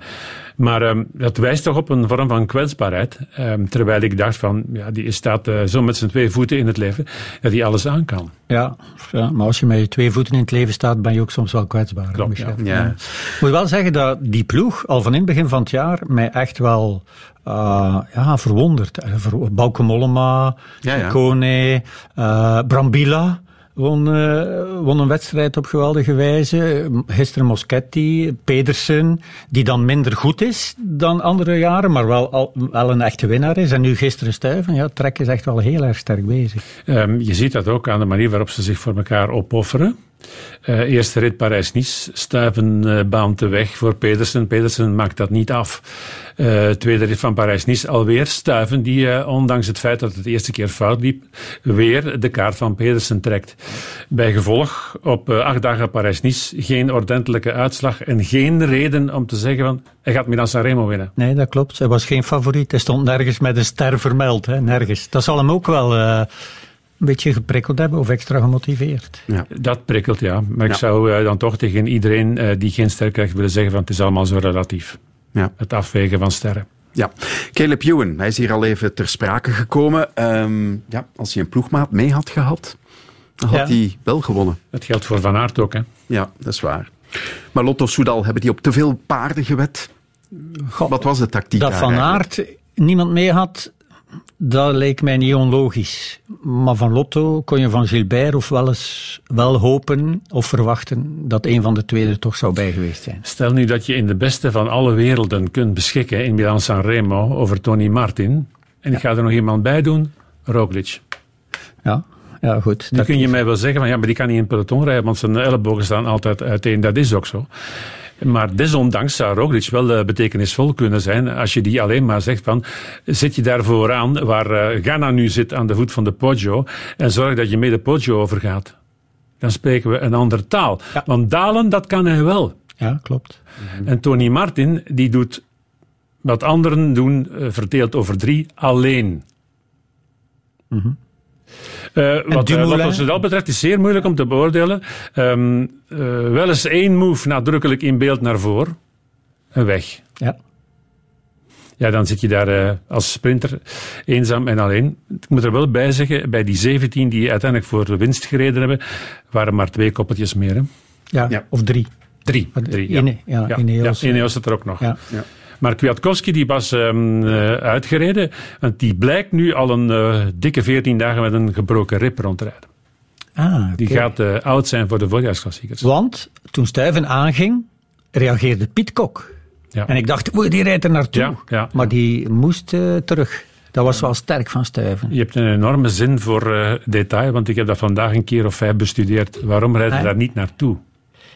Maar um, dat wijst toch op een vorm van kwetsbaarheid. Um, terwijl ik dacht van, ja, die staat uh, zo met zijn twee voeten in het leven, dat hij alles aan kan. Ja, ja, maar als je met je twee voeten in het leven staat, ben je ook soms wel kwetsbaar. Klopt, ja. ja. Ik moet wel zeggen dat die ploeg al van in het begin van het jaar mij echt wel uh, ja, verwonderd. Bauke Mollema, ja, ja. Kone, uh, Brambilla won, uh, won een wedstrijd op geweldige wijze. Gisteren Moschetti, Pedersen, die dan minder goed is dan andere jaren, maar wel, al, wel een echte winnaar is. En nu gisteren Stuiven, ja, Trek is echt wel heel erg sterk bezig. Um, je ziet dat ook aan de manier waarop ze zich voor elkaar opofferen. Uh, eerste rit Parijs-Nice, Stuiven uh, baant de weg voor Pedersen. Pedersen maakt dat niet af. Uh, tweede rit van Parijs-Nice alweer Stuiven, die ondanks het feit dat het de eerste keer fout liep, weer de kaart van Pedersen trekt. Bij gevolg op acht dagen Parijs-Nice geen ordentelijke uitslag en geen reden om te zeggen van hij gaat Milan Sanremo winnen. Nee, dat klopt. Hij was geen favoriet. Hij stond nergens met een ster vermeld. Hè? Nergens. Dat zal hem ook wel een beetje geprikkeld hebben of extra gemotiveerd. Ja. Dat prikkelt, ja. Maar ik zou uh, dan toch tegen iedereen uh, die geen ster krijgt willen zeggen van het is allemaal zo relatief. Ja. Het afwegen van sterren. Ja, Caleb Ewan, hij is hier al even ter sprake gekomen. Um, ja, als hij een ploegmaat mee had gehad, dan had ja. hij wel gewonnen. Dat geldt voor Van Aert ook, hè? Ja, dat is waar. Maar Lotto Soudal, hebben die op te veel paarden gewet? God, Wat was de tactiek Dat Van Aert niemand mee had, dat leek mij niet onlogisch. Maar van Lotto kon je van Gilbert of wel eens wel hopen of verwachten dat een van de twee er toch zou bij geweest zijn. Stel nu dat je in de beste van alle werelden kunt beschikken in Milan San Remo over Tony Martin. En ik ga er nog iemand bij doen, Roglic. Ja, ja, goed. Dan kun je mij wel zeggen, van, ja, maar die kan niet in peloton rijden, want zijn ellebogen staan altijd uiteen. Dat is ook zo. Maar desondanks zou Roglic wel uh, betekenisvol kunnen zijn als je die alleen maar zegt van zit je daar vooraan waar uh, Ghana nu zit aan de voet van de Poggio en zorg dat je mee de Poggio overgaat. Dan spreken we een andere taal. Ja. Want dalen, dat kan hij wel. Ja, klopt. En Tony Martin, die doet wat anderen doen, uh, verdeeld over drie, alleen. Mm -hmm. Uh, wat, uh, wat ons dat betreft is zeer moeilijk om te beoordelen. Um, uh, wel eens één move nadrukkelijk in beeld naar voren. Een weg. Ja. Ja, dan zit je daar als sprinter eenzaam en alleen. Ik moet er wel bij zeggen, bij die 17 die uiteindelijk voor de winst gereden hebben, waren maar twee koppeltjes meer. Hè? Ja, ja, of drie. Drie. drie ja. Ine, ja, ja, Ineos. ja, Ineos zit er ook nog. Ja. Maar Kwiatkowski die was um, uh, uitgereden. Want die blijkt nu al een uh, dikke 14 dagen met een gebroken rib rondrijden. Ah, okay. Die gaat uh, oud zijn voor de voorjaarsklassiekers. Want toen Stuyven aanging, reageerde Piet Kok. Ja. En ik dacht, oei, die rijdt er naartoe. Ja, ja. Maar die moest terug. Dat was wel sterk van Stuyven. Je hebt een enorme zin voor detail, want ik heb dat vandaag een keer of vijf bestudeerd. Waarom rijdt hij daar niet naartoe?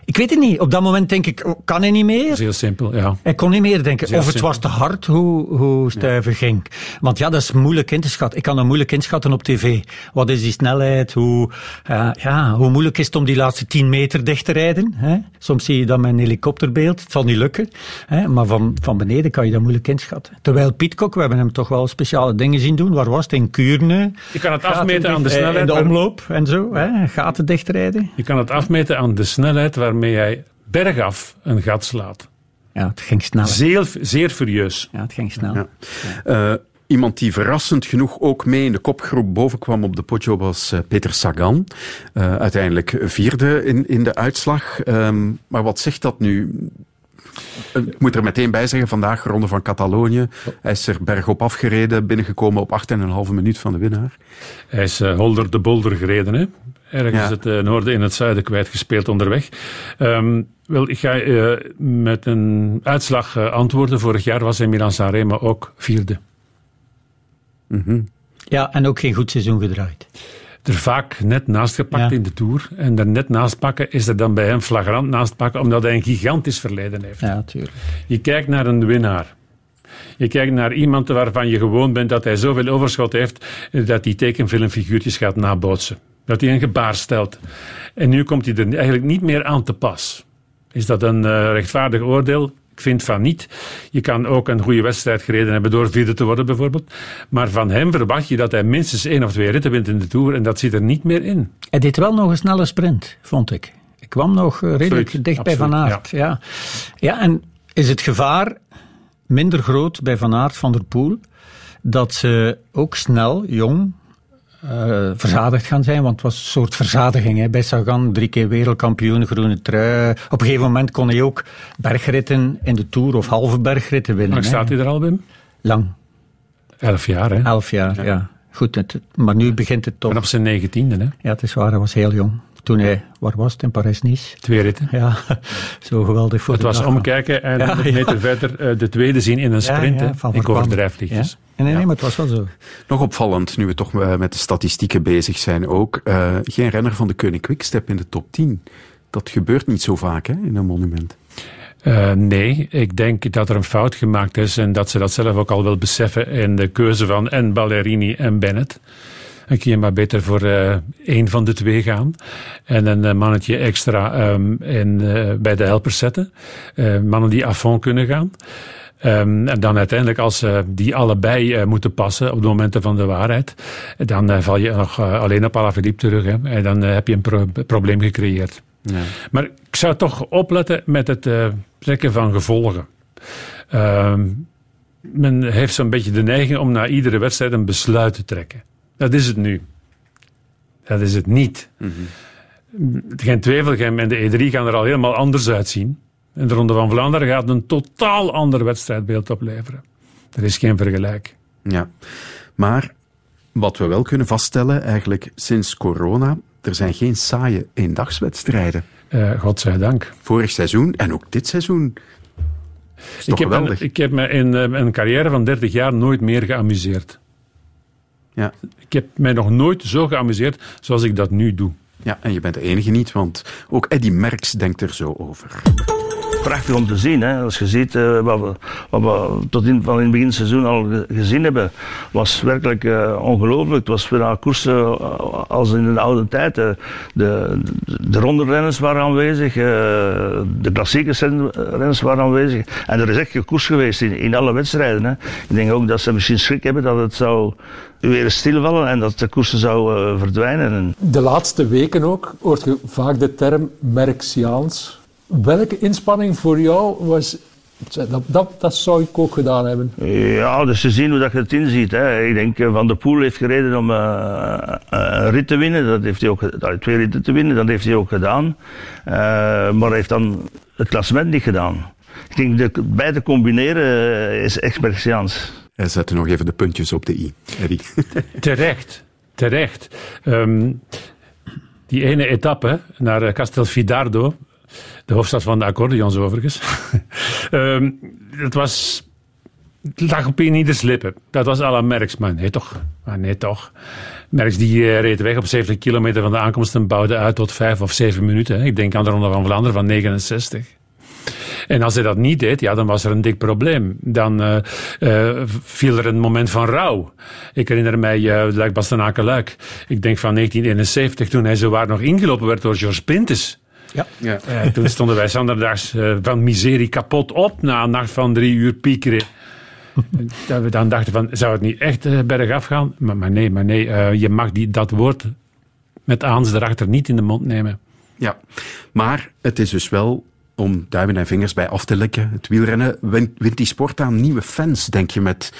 Ik weet het niet. Op dat moment denk ik, oh, kan hij niet meer? Dat is heel simpel, ja. Hij kon niet meer denken. Of het simpel. was te hard hoe, hoe Stuyven ja. ging. Want ja, dat is moeilijk in te schatten. Ik kan dat moeilijk inschatten op tv. Wat is die snelheid? Hoe, uh, ja, hoe moeilijk is het om die laatste 10 meter dicht te rijden? Hè? Soms zie je dat met een helikopterbeeld. Het zal niet lukken. Hè? Maar van, van beneden kan je dat moeilijk inschatten. Terwijl Pietcock, we hebben hem toch wel speciale dingen zien doen. Waar was het? In Kuurne. Je kan het afmeten aan de eh, snelheid. In de omloop en zo. Hè? Gaten dichtrijden. Je kan het afmeten aan de snelheid waarmee hij bergaf een gat slaat. Ja, het ging snel. Zeer, zeer furieus. Ja, het ging snel. Ja. Uh, iemand die verrassend genoeg ook mee in de kopgroep boven kwam op de Poggio was uh, Peter Sagan. Uh, uiteindelijk vierde in, in de uitslag. Um, maar wat zegt dat nu? Ik moet er meteen bij zeggen, vandaag ronde van Catalonië. Hij is er bergop afgereden, binnengekomen op 8,5 minuut van de winnaar. Hij is uh, holder de bolder gereden, hè? Ergens ja. het uh, noorden in het zuiden kwijtgespeeld onderweg. Um, wel, ik ga uh, met een uitslag uh, antwoorden. Vorig jaar was hij Milan Sanremo ook vierde. Mm -hmm. Ja, en ook geen goed seizoen gedraaid. Er vaak net naast gepakt ja. in de Tour. En er net naast pakken is er dan bij hem flagrant naast pakken, omdat hij een gigantisch verleden heeft. Ja, natuurlijk. Je kijkt naar een winnaar. Je kijkt naar iemand waarvan je gewoon bent dat hij zoveel overschot heeft, dat hij tekenfilmfiguurtjes gaat nabootsen. Dat hij een gebaar stelt. En nu komt hij er eigenlijk niet meer aan te pas. Is dat een uh, rechtvaardig oordeel? Ik vind van niet. Je kan ook een goede wedstrijd gereden hebben door vierde te worden bijvoorbeeld. Maar van hem verwacht je dat hij minstens één of twee ritten wint in de Tour en dat zit er niet meer in. Hij deed wel nog een snelle sprint, vond ik. Ik kwam nog eh, redelijk Absoluut, dicht bij Van Aert. Ja. Ja. en is het gevaar minder groot bij Van Aert van der Poel dat ze ook snel, jong, eh, verzadigd gaan zijn, want het was een soort verzadiging hè. bij Sagan. Drie keer wereldkampioen, groene trui. Op een gegeven moment kon hij ook bergritten in de Tour of halve bergritten winnen. Hoe staat hij er al, Wim? Lang, Elf jaar, hè? elf jaar, ja. Goed, het, maar nu begint het toch. En op zijn negentiende, hè? Ja, het is waar, hij was heel jong. Toen hij, waar was het, in Parijs-Nice? Twee ritten. Ja, <laughs> zo geweldig voor Het was dag. omkijken en Ja, 100 ja. meter verder eh, de tweede zien in een sprint. ja, hè. van Ik overdrijf lichtjes. Nee, nee, maar het was wel zo. Nog opvallend, nu we toch eh, met de statistieken bezig zijn ook. eh, geen renner van de Koning Quickstep in de top 10. Dat gebeurt niet zo vaak hè, in een monument. Eh, nee, ik denk dat er een fout gemaakt is en dat ze dat zelf ook al wel beseffen in de keuze van en Ballerini en Bennett. Dan kun je maar beter voor eh één van de twee gaan. En een eh, mannetje extra ehm, in, eh, bij de helpers zetten. Mannen die à fond kunnen gaan. Ehm, en dan uiteindelijk, als die allebei moeten passen op de momenten van de waarheid, dan val je nog alleen op Alaphilippe terug. Hè, en dan heb je een pro- probleem gecreëerd. Maar ik zou toch opletten met het trekken van gevolgen. Ehm, men heeft zo'n beetje de neiging om na iedere wedstrijd een besluit te trekken. Dat is het nu. Dat is het niet. Geen Twevelgem en de E3 gaan er al helemaal anders uitzien. En de Ronde van Vlaanderen gaat een totaal ander wedstrijdbeeld opleveren. Er is geen vergelijk. Ja, maar wat we wel kunnen vaststellen, eigenlijk sinds corona, er zijn geen saaie eendagswedstrijden. Eh godzijdank. Vorig seizoen en ook dit seizoen. Ik heb, ik heb me in eh, een carrière van 30 jaar nooit meer geamuseerd. Ja. Ik heb mij nog nooit zo geamuseerd zoals ik dat nu doe. Ja, en je bent de enige niet, want ook Eddy Merckx denkt er zo over. Prachtig om te zien. Hè. Als je ziet eh, wat, we, wat we tot in, van in het begin seizoen al ge- gezien hebben, was werkelijk eh, ongelooflijk. Het was bijna koersen eh, als in de oude tijd. De, de, de waren aanwezig, de klassieke ren- renners waren aanwezig. En er is echt gekoers geweest in, in alle wedstrijden. Hè. Ik denk ook dat ze misschien schrik hebben dat het zou weer stilvallen en dat de koersen zou verdwijnen. En De laatste weken ook hoort je vaak de term Merxiaans. Welke inspanning voor jou was... Dat, dat, dat zou ik ook gedaan hebben. Ja, dus te zien hoe dat je het inziet. Hè. Ik denk eh, Van de Poel heeft gereden om eh, een rit te winnen. Dat heeft hij ook, twee ritten te winnen, dat heeft hij ook gedaan. Eh, maar hij heeft dan het klassement niet gedaan. Ik denk dat beide combineren eh, is expertiaans. Hij zette nog even de puntjes op de i, Eddy. <laughs> Terecht, terecht. Ehm, die ene etappe naar eh, Castelfidardo, de hoofdstad van de accordeons overigens, <laughs> Ehm, dat was... Het lag op ieders lippen. Dat was à la Merckx, maar nee toch. Maar nee toch. Merckx die eh, reed weg op 70 kilometer van de aankomst en bouwde uit tot 5 of 7 minuten. hè. Ik denk aan de Ronde van Vlaanderen van 69. En als hij dat niet deed, ja, dan was er een dik probleem. Dan eh, eh, viel er een moment van rouw. Ik herinner mij uh, Luik Bastenaken-Luik. Ik denk van 1971, toen hij zowaar nog ingelopen werd door George Pintes. Ja. ja. Uh, toen stonden wij zanderdags uh, van miserie kapot op na een nacht van drie uur piekeren. <laughs> dat we dan dachten van, zou het niet echt uh, bergaf gaan? Maar, maar nee, maar nee je mag die, dat woord met aans erachter niet in de mond nemen. Ja, maar het is dus wel om duimen en vingers bij af te likken. Het wielrennen wint, wint die sport aan nieuwe fans, denk je, met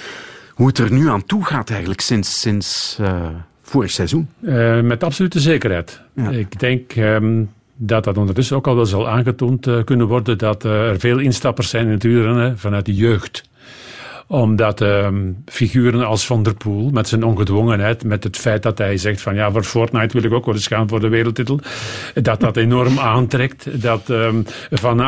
hoe het er nu aan toe gaat eigenlijk sinds, sinds vorig seizoen? Met absolute zekerheid. Ja. Ik denk um, dat dat ondertussen ook al wel zal aangetoond uh, kunnen worden dat uh, er veel instappers zijn in het wielrennen vanuit de jeugd omdat um, figuren als Van der Poel, met zijn ongedwongenheid, met het feit dat hij zegt van ja, voor Fortnite wil ik ook wel eens gaan voor de wereldtitel, dat dat enorm aantrekt. Dat um,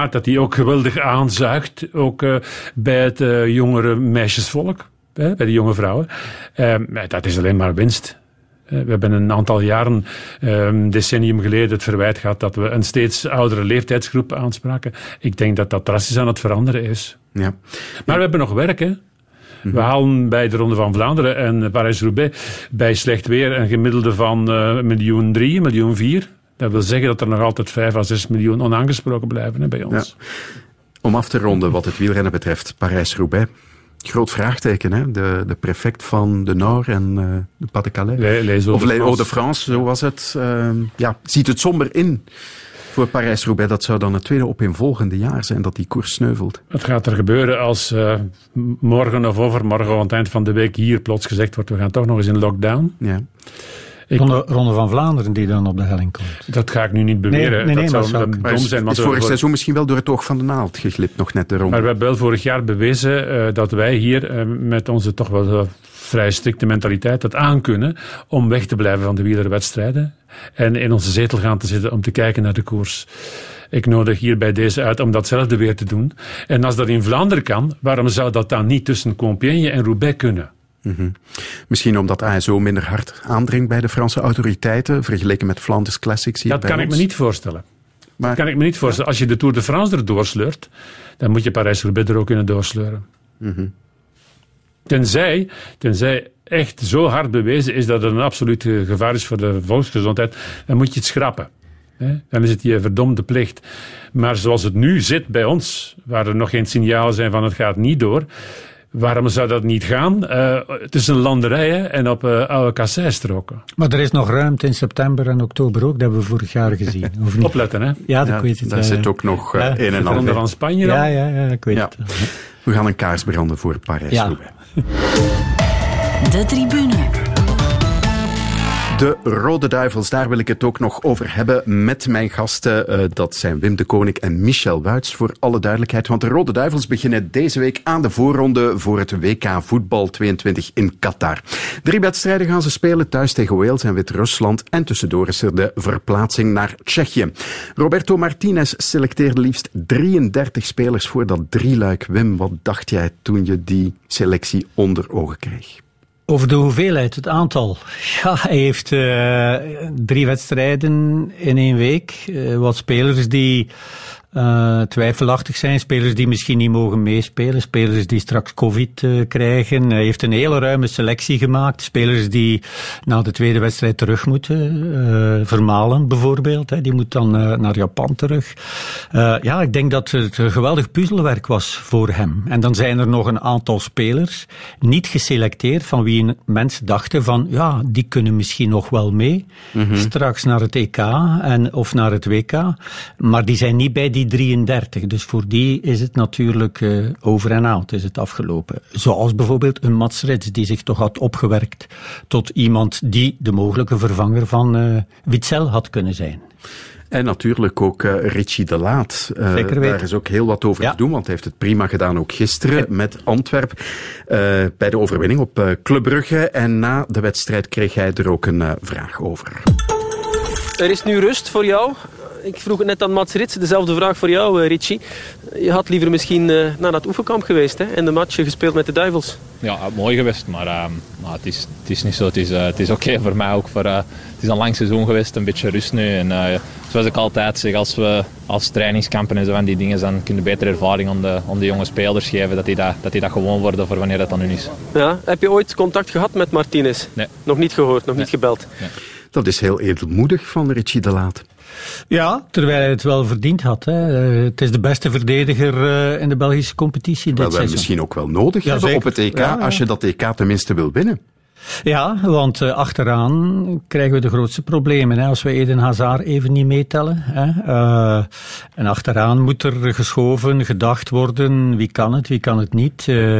dat hij ook geweldig aanzuigt, ook uh, bij het jongere meisjesvolk, bij de jonge vrouwen. Um, dat is alleen maar winst. We hebben een aantal jaren, een decennium geleden, het verwijt gehad dat we een steeds oudere leeftijdsgroep aanspraken. Ik denk dat dat drastisch aan het veranderen is. Ja. Maar we hebben nog werk, hè? We halen bij de Ronde van Vlaanderen en Parijs-Roubaix bij slecht weer een gemiddelde van uh, miljoen drie, miljoen vier. Dat wil zeggen dat er nog altijd vijf à zes miljoen onaangesproken blijven hè, bij ons. Ja. Om af te ronden wat het wielrennen betreft, Parijs-Roubaix. Groot vraagteken, hè? De, de prefect van de Nord en uh, de Pas-de-Calais. Les of Les de France, zo was het. Uh, ja, ziet het somber in voor Parijs-Roubaix. Dat zou dan het tweede opeenvolgende jaar zijn dat die koers sneuvelt. Wat gaat er gebeuren als uh, morgen of overmorgen aan het eind van de week hier plots gezegd wordt we gaan toch nog eens in lockdown? Ja. Ik, Ronde, Ronde, van Vlaanderen die dan op de helling komt. Dat ga ik nu niet beweren. Nee, nee, nee, dat zou dom zijn. Het is vorig seizoen misschien wel door het oog van de naald geglipt, nog net de ronde. Maar we hebben wel vorig jaar bewezen uh, dat wij hier uh, met onze toch wel uh, vrij strikte mentaliteit dat aankunnen om weg te blijven van de wielerwedstrijden en in onze zetel gaan te zitten om te kijken naar de koers. Ik nodig hier bij deze uit om datzelfde weer te doen. En als dat in Vlaanderen kan, waarom zou dat dan niet tussen Compiègne en Roubaix kunnen? Mm -hmm. Misschien omdat ASO minder hard aandringt bij de Franse autoriteiten, vergeleken met Flanders Classics hier Dat bij kan ons. ik me niet voorstellen. Maar... Dat kan ik me niet voorstellen. Als je de Tour de France er doorsleurt, dan moet je Parijs-Roubaix er ook kunnen doorsleuren. Mm -hmm. Tenzij, tenzij echt zo hard bewezen is dat het een absoluut gevaar is voor de volksgezondheid, dan moet je het schrappen. Dan is het je verdomde plicht. Maar zoals het nu zit bij ons, waar er nog geen signalen zijn van het gaat niet door, waarom zou dat niet gaan? Uh, tussen landerijen en op uh, oude kasseistroken. Maar er is nog ruimte in september en oktober ook, dat hebben we vorig jaar gezien. Of niet? Opletten, hè? Ja, dat ja, weet het. Daar ja, zit ook nog uh, ja, een en ander. van Spanje dan? Ja, ja, ja, ik weet ja. het. We gaan een kaars branden voor Parijs-Roubaix. De tribune. De Rode Duivels, daar wil ik het ook nog over hebben met mijn gasten. Uh, dat zijn Wim de Koning en Michel Wuits, voor alle duidelijkheid. Want de Rode Duivels beginnen deze week aan de voorronde voor het WK Voetbal 22 in Qatar. Drie wedstrijden gaan ze spelen, thuis tegen Wales en Wit-Rusland. En tussendoor is er de verplaatsing naar Tsjechië. Roberto Martinez selecteerde liefst 33 spelers voor dat drieluik. Wim, wat dacht jij toen je die selectie onder ogen kreeg? Over de hoeveelheid, het aantal. Ja, hij heeft uh, drie wedstrijden in één week. Uh, wat spelers die uh, twijfelachtig zijn, spelers die misschien niet mogen meespelen, spelers die straks COVID krijgen. Hij heeft een hele ruime selectie gemaakt. Spelers die na de tweede wedstrijd terug moeten. Vermalen bijvoorbeeld, hè. die moet dan naar Japan terug. ja, ik denk dat het een geweldig puzzelwerk was voor hem. En dan zijn er nog een aantal spelers, niet geselecteerd, van wie mensen dachten van, ja, die kunnen misschien nog wel mee. Mm -hmm. Straks naar het EK en, of naar het WK. Maar die zijn niet bij die 33. Dus voor die is het natuurlijk uh, over en out, is het afgelopen. Zoals bijvoorbeeld een Mats Rits, die zich toch had opgewerkt tot iemand die de mogelijke vervanger van uh, Witzel had kunnen zijn. En natuurlijk ook uh, Richie de Laat. Uh, Zeker daar is ook heel wat over ja. te doen, want hij heeft het prima gedaan ook gisteren ja. met Antwerp. Uh, bij de overwinning op Club Brugge. En na de wedstrijd kreeg hij er ook een vraag over. Er is nu rust voor jou. Ik vroeg het net aan Mats Rits, dezelfde vraag voor jou, uh, Richie. Je had liever misschien uh, naar dat oefenkamp geweest hè, en de match gespeeld met de Duivels. Ja, mooi geweest, maar, uh, maar het, is, het is niet zo. Het is, het is oké okay <laughs> voor mij ook. Voor, het is een lang seizoen geweest, een beetje rust nu. En, zoals ik altijd zeg, als we als trainingskampen en zo van die dingen, dan kun je betere ervaring aan de, aan de jonge spelers geven, dat die dat, dat die dat gewoon worden voor wanneer dat dan nu is. Ja, heb je ooit contact gehad met Martinez? Nee. Nog niet gehoord, nog nee. niet gebeld? Nee. Dat is heel edelmoedig van Richie de Laat. Ja, terwijl hij het wel verdiend had. Hè. Het is de beste verdediger in de Belgische competitie. Terwijl dit wij misschien ook wel nodig ja, hebben zeker. op het EK, ja, ja. als je dat EK tenminste wil winnen. Ja, want uh, achteraan krijgen we de grootste problemen. Hè, als we Eden Hazard even niet meetellen. Hè. Uh, en achteraan moet er geschoven, gedacht worden. Wie kan het, wie kan het niet. Uh,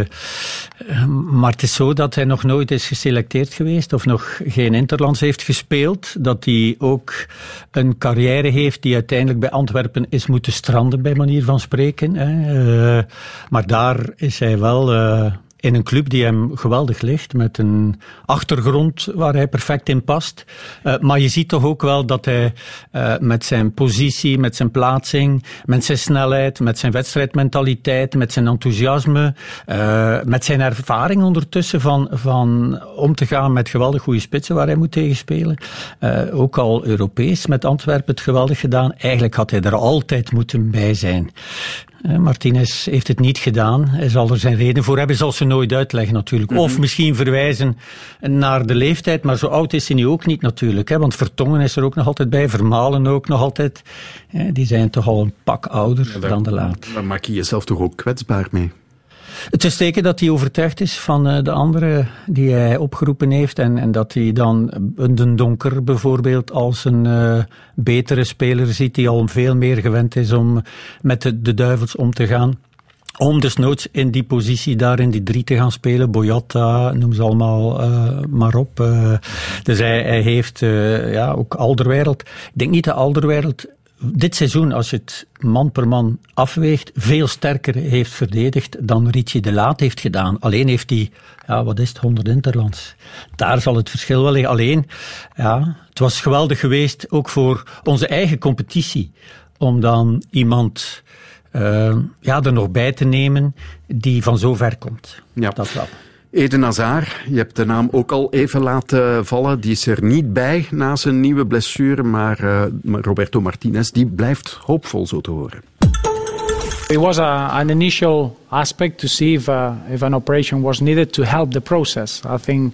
maar het is zo dat hij nog nooit is geselecteerd geweest. Of nog geen Interlands heeft gespeeld. Dat hij ook een carrière heeft die uiteindelijk bij Antwerpen is moeten stranden, bij manier van spreken. Hè. maar daar is hij wel in een club die hem geweldig ligt, met een achtergrond waar hij perfect in past. Uh, maar je ziet toch ook wel dat hij uh, met zijn positie, met zijn plaatsing, met zijn snelheid, met zijn wedstrijdmentaliteit, met zijn enthousiasme, uh, met zijn ervaring ondertussen van, van om te gaan met geweldig goede spitsen waar hij moet tegenspelen. ook al Europees met Antwerpen het geweldig gedaan. Eigenlijk had hij er altijd moeten bij zijn. Eh, Martinez heeft het niet gedaan. Hij zal er zijn reden voor hebben. Zal ze nooit uitleggen natuurlijk. Of Mhm. misschien verwijzen naar de leeftijd. Maar zo oud is hij nu ook niet natuurlijk. Hè? Want Vertongen is er ook nog altijd bij. Vermalen ook nog altijd. Eh, Die zijn toch al een pak ouder dan de laat. Daar maak je jezelf toch ook kwetsbaar mee? Het is teken dat hij overtuigd is van eh, de anderen die hij opgeroepen heeft. En, en dat hij dan een Den Donker bijvoorbeeld als een eh, betere speler ziet. Die al veel meer gewend is om met de, duivels om te gaan. Om desnoods in die positie daar in die drie te gaan spelen. Boyata, noem ze allemaal eh, maar op. eh. dus hij, hij heeft eh, ja, ook Alderwereld. Ik denk niet dat Alderwereld dit seizoen, als je het man per man afweegt, veel sterker heeft verdedigd dan Richie de Laat heeft gedaan. Alleen heeft hij, ja, wat is het, 100 interlands. Daar zal het verschil wel liggen. Alleen, ja, het was geweldig geweest, ook voor onze eigen competitie, om dan iemand uh, ja, er nog bij te nemen die van zo ver komt. Ja. Dat wel. Eden Hazard, je hebt de naam ook al even laten vallen. Die is er niet bij na zijn nieuwe blessure, maar uh, Roberto Martinez die blijft hoopvol zo te horen. It was an initial aspect to see if, uh, if an operation was needed to help the process. I think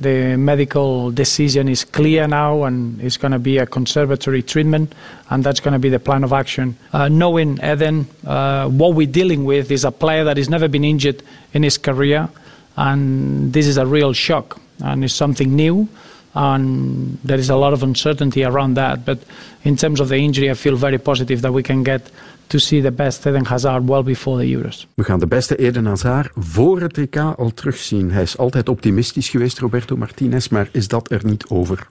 the medical decision is clear now and it's going to be a conservatory treatment and that's going to be the plan of action. Uh, knowing Eden, uh, what we're dealing with is a player that has never been injured in his career and this is a real shock and it's something new and there is a lot of uncertainty around that but in terms of the injury I feel very positive that we can get to see the best Eden Hazard well before the Euros. We gaan de beste Eden Hazard voor het EK al terugzien. Hij is altijd optimistisch geweest, Roberto Martinez, maar is dat er niet over?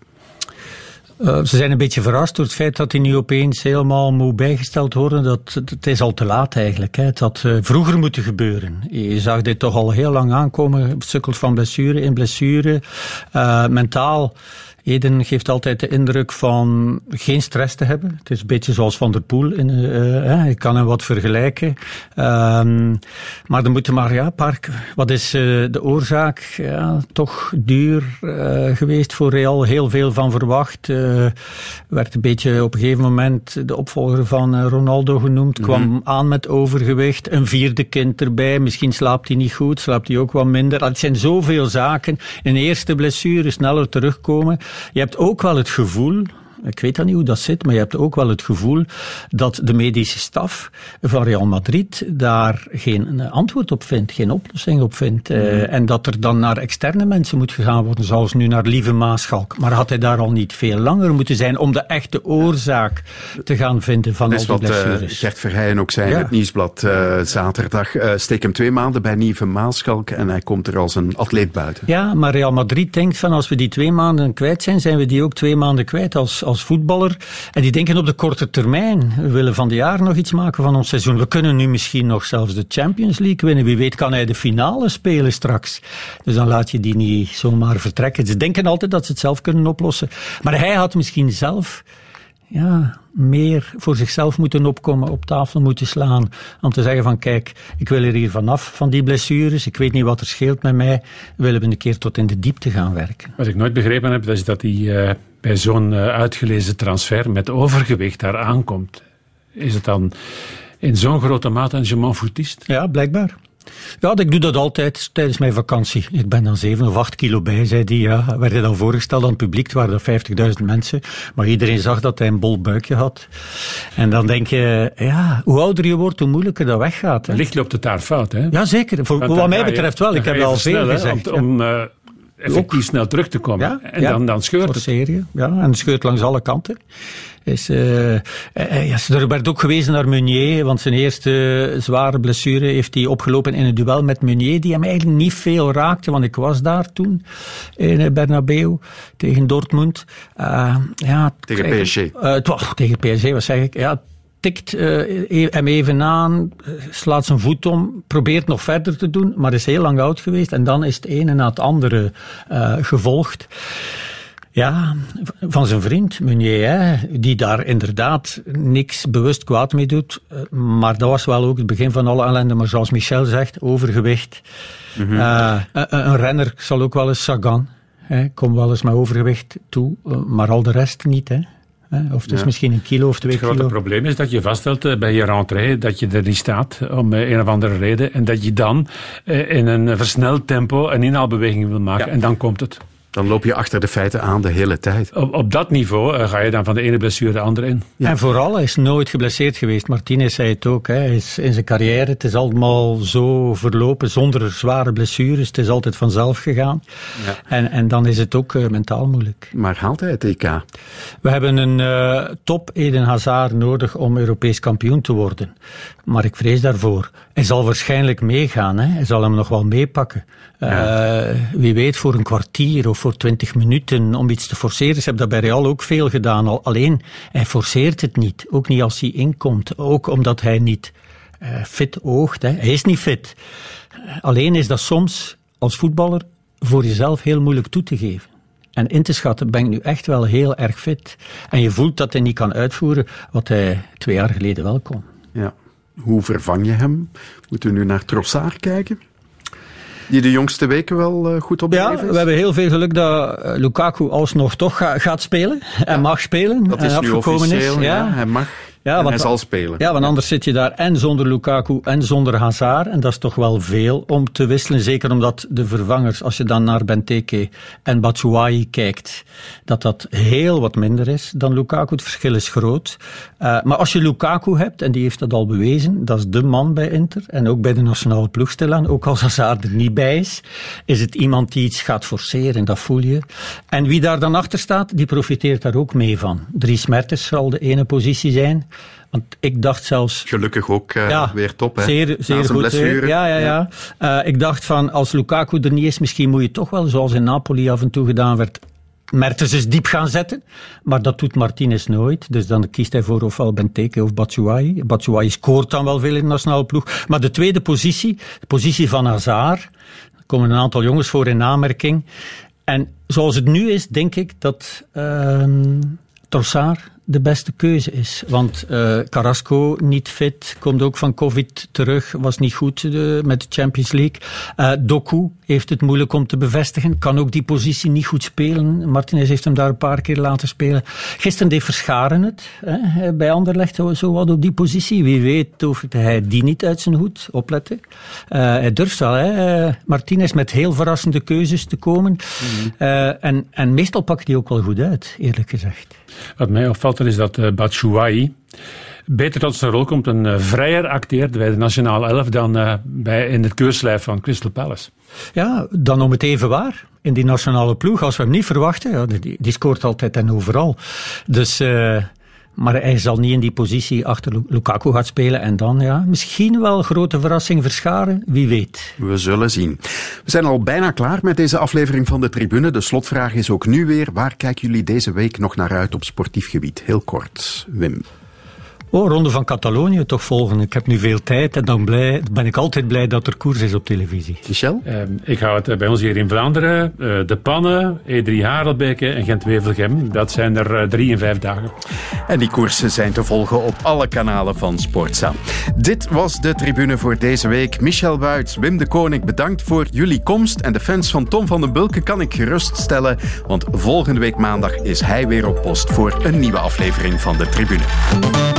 Uh, ze zijn een beetje verrast door het feit dat hij nu opeens helemaal moet bijgesteld worden. Dat, het is al te laat eigenlijk. Hè. Het had uh, vroeger moeten gebeuren. Je zag dit toch al heel lang aankomen. Sukkelt van blessure in blessure. Uh, mentaal. Eden geeft altijd de indruk van geen stress te hebben. Het is een beetje zoals Van der Poel. In, uh, ik kan hem wat vergelijken. Um, maar er moeten maar, ja, park. Wat is uh, de oorzaak? Ja, toch duur uh, geweest voor Real. Heel veel van verwacht. werd een beetje op een gegeven moment de opvolger van Ronaldo genoemd. Mm -hmm. Kwam aan met overgewicht. Een vierde kind erbij. Misschien slaapt hij niet goed. Slaapt hij ook wat minder. Het zijn zoveel zaken. Een eerste blessure, sneller terugkomen. Je hebt ook wel het gevoel, ik weet dan niet hoe dat zit, maar je hebt ook wel het gevoel dat de medische staf van Real Madrid daar geen antwoord op vindt, geen oplossing op vindt. Mm. Uh, en dat er dan naar externe mensen moet gegaan worden, zoals nu naar Lieve Maaschalk. Maar had hij daar al niet veel langer moeten zijn om de echte oorzaak te gaan vinden van dat al die wat uh, blessures? Gert Verheijen ook zei in het Nieuwsblad uh, zaterdag. steek hem twee maanden bij Lieve Maaschalk en hij komt er als een atleet buiten. Ja, maar Real Madrid denkt van als we die twee maanden kwijt zijn, zijn we die ook twee maanden kwijt als als voetballer. En die denken op de korte termijn. We willen van de jaar nog iets maken van ons seizoen. We kunnen nu misschien nog zelfs de Champions League winnen. Wie weet kan hij de finale spelen straks. Dus dan laat je die niet zomaar vertrekken. Ze denken altijd dat ze het zelf kunnen oplossen. Maar hij had misschien zelf ja, meer voor zichzelf moeten opkomen, op tafel moeten slaan. Om te zeggen van kijk, ik wil er hier vanaf, van die blessures. Ik weet niet wat er scheelt met mij. Willen we een keer tot in de diepte gaan werken. Wat ik nooit begrepen heb, is dat uh, bij zo'n uh, uitgelezen transfer met overgewicht daar aankomt. Is het dan in zo'n grote mate een je m'en foutist? Ja, blijkbaar. Ja, ik doe dat altijd tijdens mijn vakantie. Ik ben dan 7 of 8 kilo bij, zei hij. Ja, werd hij dan voorgesteld aan het publiek. Het waren er 50.000 mensen. Maar iedereen zag dat hij een bol buikje had. En dan denk je, ja, hoe ouder je wordt, hoe moeilijker dat weggaat. Hè? Licht loopt het daar fout, hè? Ja, zeker. Voor, wat mij betreft wel. Ik heb al veel gezegd. Om, om uh, effectief Ook. snel terug te komen. Ja, en ja, dan, dan scheurt het. Serie, ja, en scheurt langs alle kanten. Is, uh, ja, er werd ook gewezen naar Meunier, want zijn eerste zware blessure heeft hij opgelopen in een duel met Meunier, die hem eigenlijk niet veel raakte, want ik was daar toen in Bernabeu tegen Dortmund. Uh, ja, tegen PSG? Uh, tegen PSG, wat zeg ik? Ja, tikt uh, hem even aan, slaat zijn voet om, probeert nog verder te doen, maar is heel lang oud geweest. En dan is het ene na het andere uh, gevolgd. Ja, van zijn vriend Meunier, hè, die daar inderdaad niks bewust kwaad mee doet. Maar dat was wel ook het begin van alle ellende. Maar zoals Michel zegt, overgewicht. Mm -hmm. uh, een, een, renner zal ook wel eens Sagan. Hè, kom wel eens met overgewicht toe, maar al de rest niet. Hè. Of het is Ja. misschien een kilo of twee Het grote kilo. probleem is dat je vaststelt eh, bij je rentrée dat je er niet staat om eh, een of andere reden en dat je dan eh, in een versneld tempo een inhaalbeweging wil maken en dan komt het. Dan loop je achter de feiten aan de hele tijd. Op, op dat niveau eh, ga je dan van de ene blessure de andere in. En vooral, hij is nooit geblesseerd geweest. Martinez zei het ook. Hè. Hij is in zijn carrière, het is allemaal zo verlopen zonder zware blessures. Het is altijd vanzelf gegaan. Ja. En, en dan is het ook eh, mentaal moeilijk. Maar haalt hij het EK? We hebben een eh, top Eden Hazard nodig om Europees kampioen te worden. Maar ik vrees daarvoor. Hij zal waarschijnlijk meegaan. Hè. Hij zal hem nog wel meepakken. Eh, wie weet voor een kwartier of voor twintig minuten om iets te forceren. Ze hebben dat bij Real ook veel gedaan. Al, alleen, hij forceert het niet. Ook niet als hij inkomt. Ook omdat hij niet eh, fit oogt. Hè. Hij is niet fit. Eh, alleen is dat soms als voetballer voor jezelf heel moeilijk toe te geven. En in te schatten, ben ik nu echt wel heel erg fit. En je voelt dat hij niet kan uitvoeren wat hij twee jaar geleden wel kon. Ja. Hoe vervang je hem? Moeten we nu naar Trossard kijken? Die de jongste weken wel eh, goed op de Ja, is? we hebben heel veel geluk dat eh, Lukaku alsnog toch ga- gaat spelen. En mag spelen. Dat is en nu officieel, is. ja. Hij mag Ja, en want hij zal spelen. Ja, want anders zit je daar en zonder Lukaku en zonder Hazard. En dat is toch wel veel om te wisselen. Zeker omdat de vervangers, als je dan naar Benteke en Batshuayi kijkt, dat dat heel wat minder is dan Lukaku. Het verschil is groot. Eh, maar als je Lukaku hebt, en die heeft dat al bewezen, dat is de man bij Inter. En ook bij de nationale ploeg stilaan, ook als Hazard er niet bij is, is het iemand die iets gaat forceren. Dat voel je. En wie daar dan achter staat, die profiteert daar ook mee van. Dries Mertens zal de ene positie zijn. Want ik dacht zelfs... Gelukkig ook eh, weer top, hè? Zeer, zeer goed. blessure. Ja, ja, ja. Eh, ik dacht van, als Lukaku er niet is, misschien moet je toch wel, zoals in Napoli af en toe gedaan werd, Mertens eens diep gaan zetten. Maar dat doet Martinez nooit. Dus dan kiest hij voor ofwel Benteke of Batshuayi. Batshuayi scoort dan wel veel in de nationale ploeg. Maar de tweede positie, de positie van Hazard, er komen een aantal jongens voor in aanmerking. En zoals het nu is, denk ik dat ehm Trossard de beste keuze is. Want eh, Carrasco niet fit, komt ook van covid terug, was niet goed eh, met de Champions League. Eh, Doku heeft het moeilijk om te bevestigen, kan ook die positie niet goed spelen. Martinez heeft hem daar een paar keer laten spelen. Gisteren deed Verscharen het hè, bij Anderlecht, zo- wat op die positie. Wie weet hoeft hij die niet uit zijn hoed, opletten. Hij durft wel, hè. Martinez met heel verrassende keuzes te komen. Eh, en, en meestal pakt hij ook wel goed uit, eerlijk gezegd. Wat mij opvalt is dat uh, Batshuayi beter tot zijn rol komt en uh, vrijer acteert bij de nationale elf dan uh, bij, in het keurslijf van Crystal Palace. Ja, dan om het even waar. In die nationale ploeg, als we hem niet verwachten, ja, die, die scoort altijd en overal. Dus... maar hij zal niet in die positie achter Lukaku gaan spelen. En dan, ja, misschien wel grote verrassing verscharen. Wie weet. We zullen zien. We zijn al bijna klaar met deze aflevering van de Tribune. De slotvraag is ook nu weer. Waar kijken jullie deze week nog naar uit op sportief gebied? Heel kort, Wim. Oh, Ronde van Catalonië toch volgen. Ik heb nu veel tijd en dan blij, ben ik altijd blij dat er koers is op televisie. Michel? Uh, ik hou het bij ons hier in Vlaanderen. Uh, de Pannen, E3 Harelbeke en Gent-Wevelgem. Dat zijn er uh, drie in vijf dagen. En die koersen zijn te volgen op alle kanalen van Sportza. Dit was de tribune voor deze week. Michel Wuits, Wim de Koning, bedankt voor jullie komst. En de fans van Tom van den Bulke kan ik geruststellen. Want volgende week maandag is hij weer op post voor een nieuwe aflevering van de tribune.